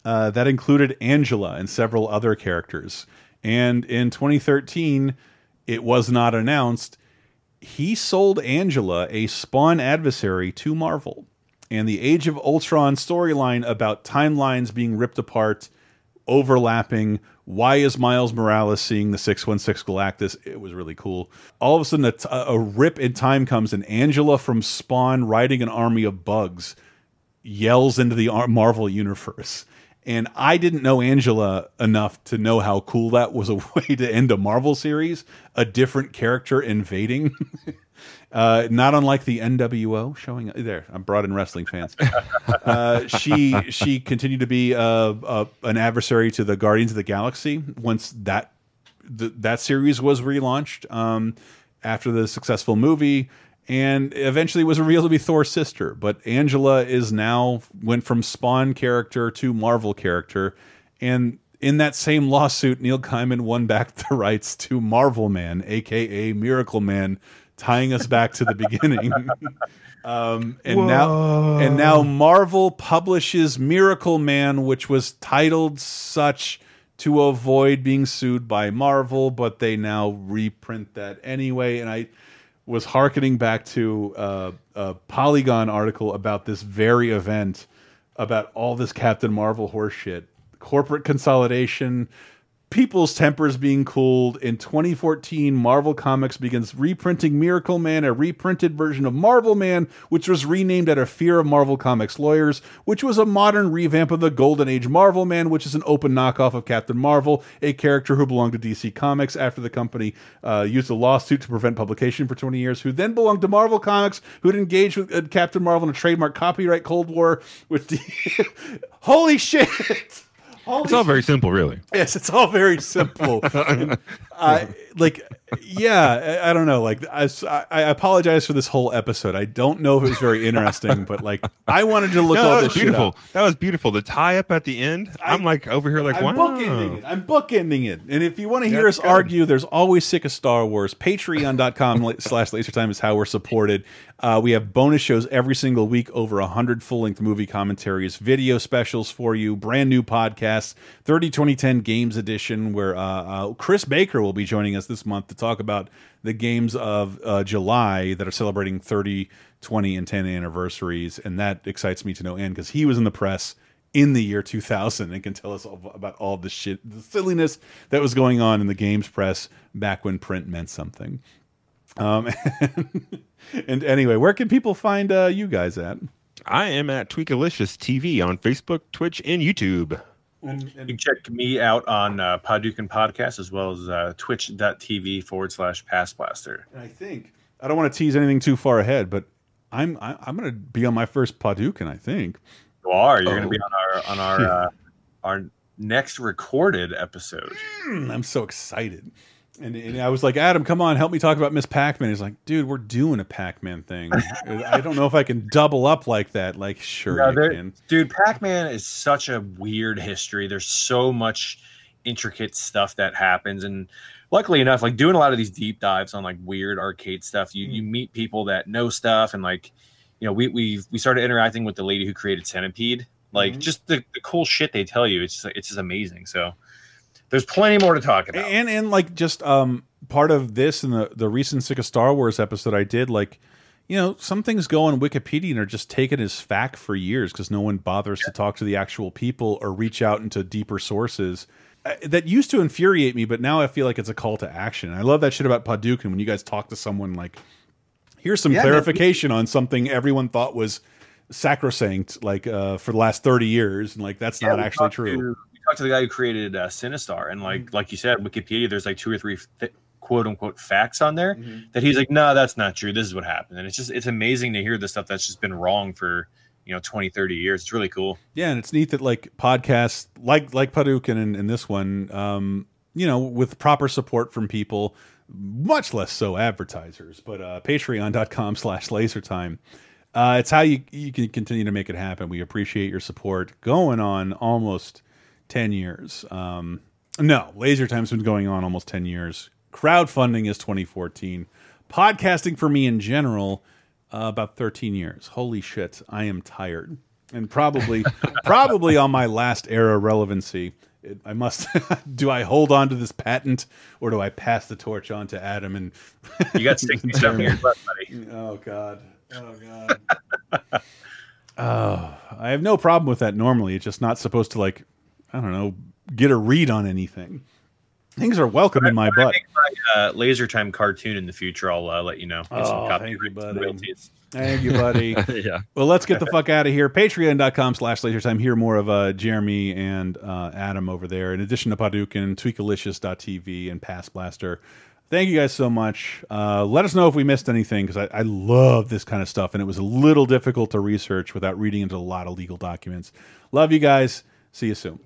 Uh, that included Angela and several other characters. And in 2013, it was not announced he sold Angela, a Spawn adversary, to Marvel. And the Age of Ultron storyline about timelines being ripped apart, overlapping. Why is Miles Morales seeing the 616 Galactus? It was really cool. All of a sudden, a, rip in time comes, and Angela from Spawn, riding an army of bugs, yells into the Marvel universe. And I didn't know Angela enough to know how cool that was a way to end a Marvel series, a different character invading. uh, not unlike the NWO showing there. I'm brought in wrestling fans. Uh, she she continued to be uh, uh, an adversary to the Guardians of the Galaxy once that th that series was relaunched um, after the successful movie and eventually was revealed to be Thor's sister. But Angela is now went from Spawn character to Marvel character, and in that same lawsuit, Neil Gaiman won back the rights to Marvel Man, aka Miracle Man, tying us back to the beginning. um, and now, and now Marvel publishes Miracle Man, which was titled such to avoid being sued by Marvel, but they now reprint that anyway, and I was harkening back to uh, a Polygon article about this very event, about all this Captain Marvel horseshit, corporate consolidation, people's tempers being cooled. In 2014, Marvel Comics begins reprinting Miracle Man, a reprinted version of Marvel Man, which was renamed out of fear of Marvel Comics lawyers, which was a modern revamp of the Golden Age Marvel Man, which is an open knockoff of Captain Marvel, a character who belonged to DC Comics after the company uh, used a lawsuit to prevent publication for 20 years, who then belonged to Marvel Comics, who'd engaged with uh, Captain Marvel in a trademark copyright Cold War with. Holy shit! It's all very simple, really. Yes, it's all very simple. uh, like, yeah, I, I don't know. Like, I, I apologize for this whole episode. I don't know if it was very interesting, but like, I wanted to look No, all that this was beautiful. shit up. That was beautiful. The tie up at the end. I'm like over here, like I'm wow. bookending it. I'm bookending it. And if you want to hear That's us good. argue, there's always sick of Star Wars. Patreon.com la- slash lasertime is how we're supported. Uh, we have bonus shows every single week, over 100 full length movie commentaries, video specials for you, brand new podcasts, 30 2010 Games Edition, where uh, uh, Chris Baker will be joining us this month to talk about the games of uh, July that are celebrating 30, 20, and 10 anniversaries. And that excites me to no end because he was in the press in the year 2000 and can tell us all about all the shit, the silliness that was going on in the games press back when print meant something. Um, and anyway, where can people find uh, you guys at? I am at Tweakalicious TV on Facebook, Twitch, and YouTube. You can check me out on uh, Podcast as well as uh, twitch.tv forward slash Pass Blaster. And I think I don't want to tease anything too far ahead, but I'm I, I'm going to be on my first Paducah. I think You are. You're going to be Oh. on our on our uh, our next recorded episode. Mm, I'm so excited. And, and I was like, Adam, come on, help me talk about Miss Pac-Man. He's like, dude, we're doing a Pac-Man thing. I don't know if I can double up like that. Like, sure No, there- can. Dude, Pac-Man is such a weird history. There's so much intricate stuff that happens, and luckily enough, like doing a lot of these deep dives on like weird arcade stuff, you you meet people that know stuff, and like, you know, we we we started interacting with the lady who created Centipede. Like, Mhm. just the, the cool shit they tell you. It's just, it's just amazing. So, there's plenty more to talk about. and and like just um part of this and the the recent sick of Star Wars episode I did like you know some things go on Wikipedia and are just taken as fact for years because no one bothers to talk to the actual people or reach out into deeper sources. Uh, That used to infuriate me, but now I feel like it's a call to action. I love that shit about Paducah when you guys talk to someone like, here's some Yeah, clarification on something everyone thought was sacrosanct, like uh, for the last thirty years, and like that's Yeah, not actually true. To, we talked to the guy who created uh, Sinistar, and like like you said, Wikipedia, there's like two or three th- quote unquote facts on there that he's like, no, that's not true. This is what happened, and it's just it's amazing to hear the stuff that's just been wrong for you know 20, 30 years. It's really cool. Yeah, and it's neat that like podcasts like like Paducah and, and this one, um, you know, with proper support from people, much less so advertisers, but uh, patreon.com slash lasertime. Uh, it's how you you can continue to make it happen. We appreciate your support going on almost 10 years. Um, no, Laser Time's been going on almost 10 years. Crowdfunding is 2014. Podcasting for me in general, uh, about 13 years. Holy shit, I am tired. And probably, probably on my last era relevancy. It, I must. do I hold on to this patent, or do I pass the torch on to Adam and? You got sticky stuff in your butt, buddy. Oh God. Oh God. Oh, I have no problem with that normally. It's just not supposed to like, I don't know, get a read on anything. Things are welcome in my When I butt. make my uh, laser time cartoon in the future, I'll uh, let you know. Get some Oh, thank you, buddy. royalties. Thank you, buddy. yeah. Well, let's get the fuck out of here. Patreon.com slash lasertime. Hear more of uh, Jeremy and uh, Adam over there. In addition to Paducah, tweakalicious.tv, and Pass Blaster. Thank you guys so much. Uh, let us know if we missed anything because I, I love this kind of stuff, and it was a little difficult to research without reading into a lot of legal documents. Love you guys. See you soon.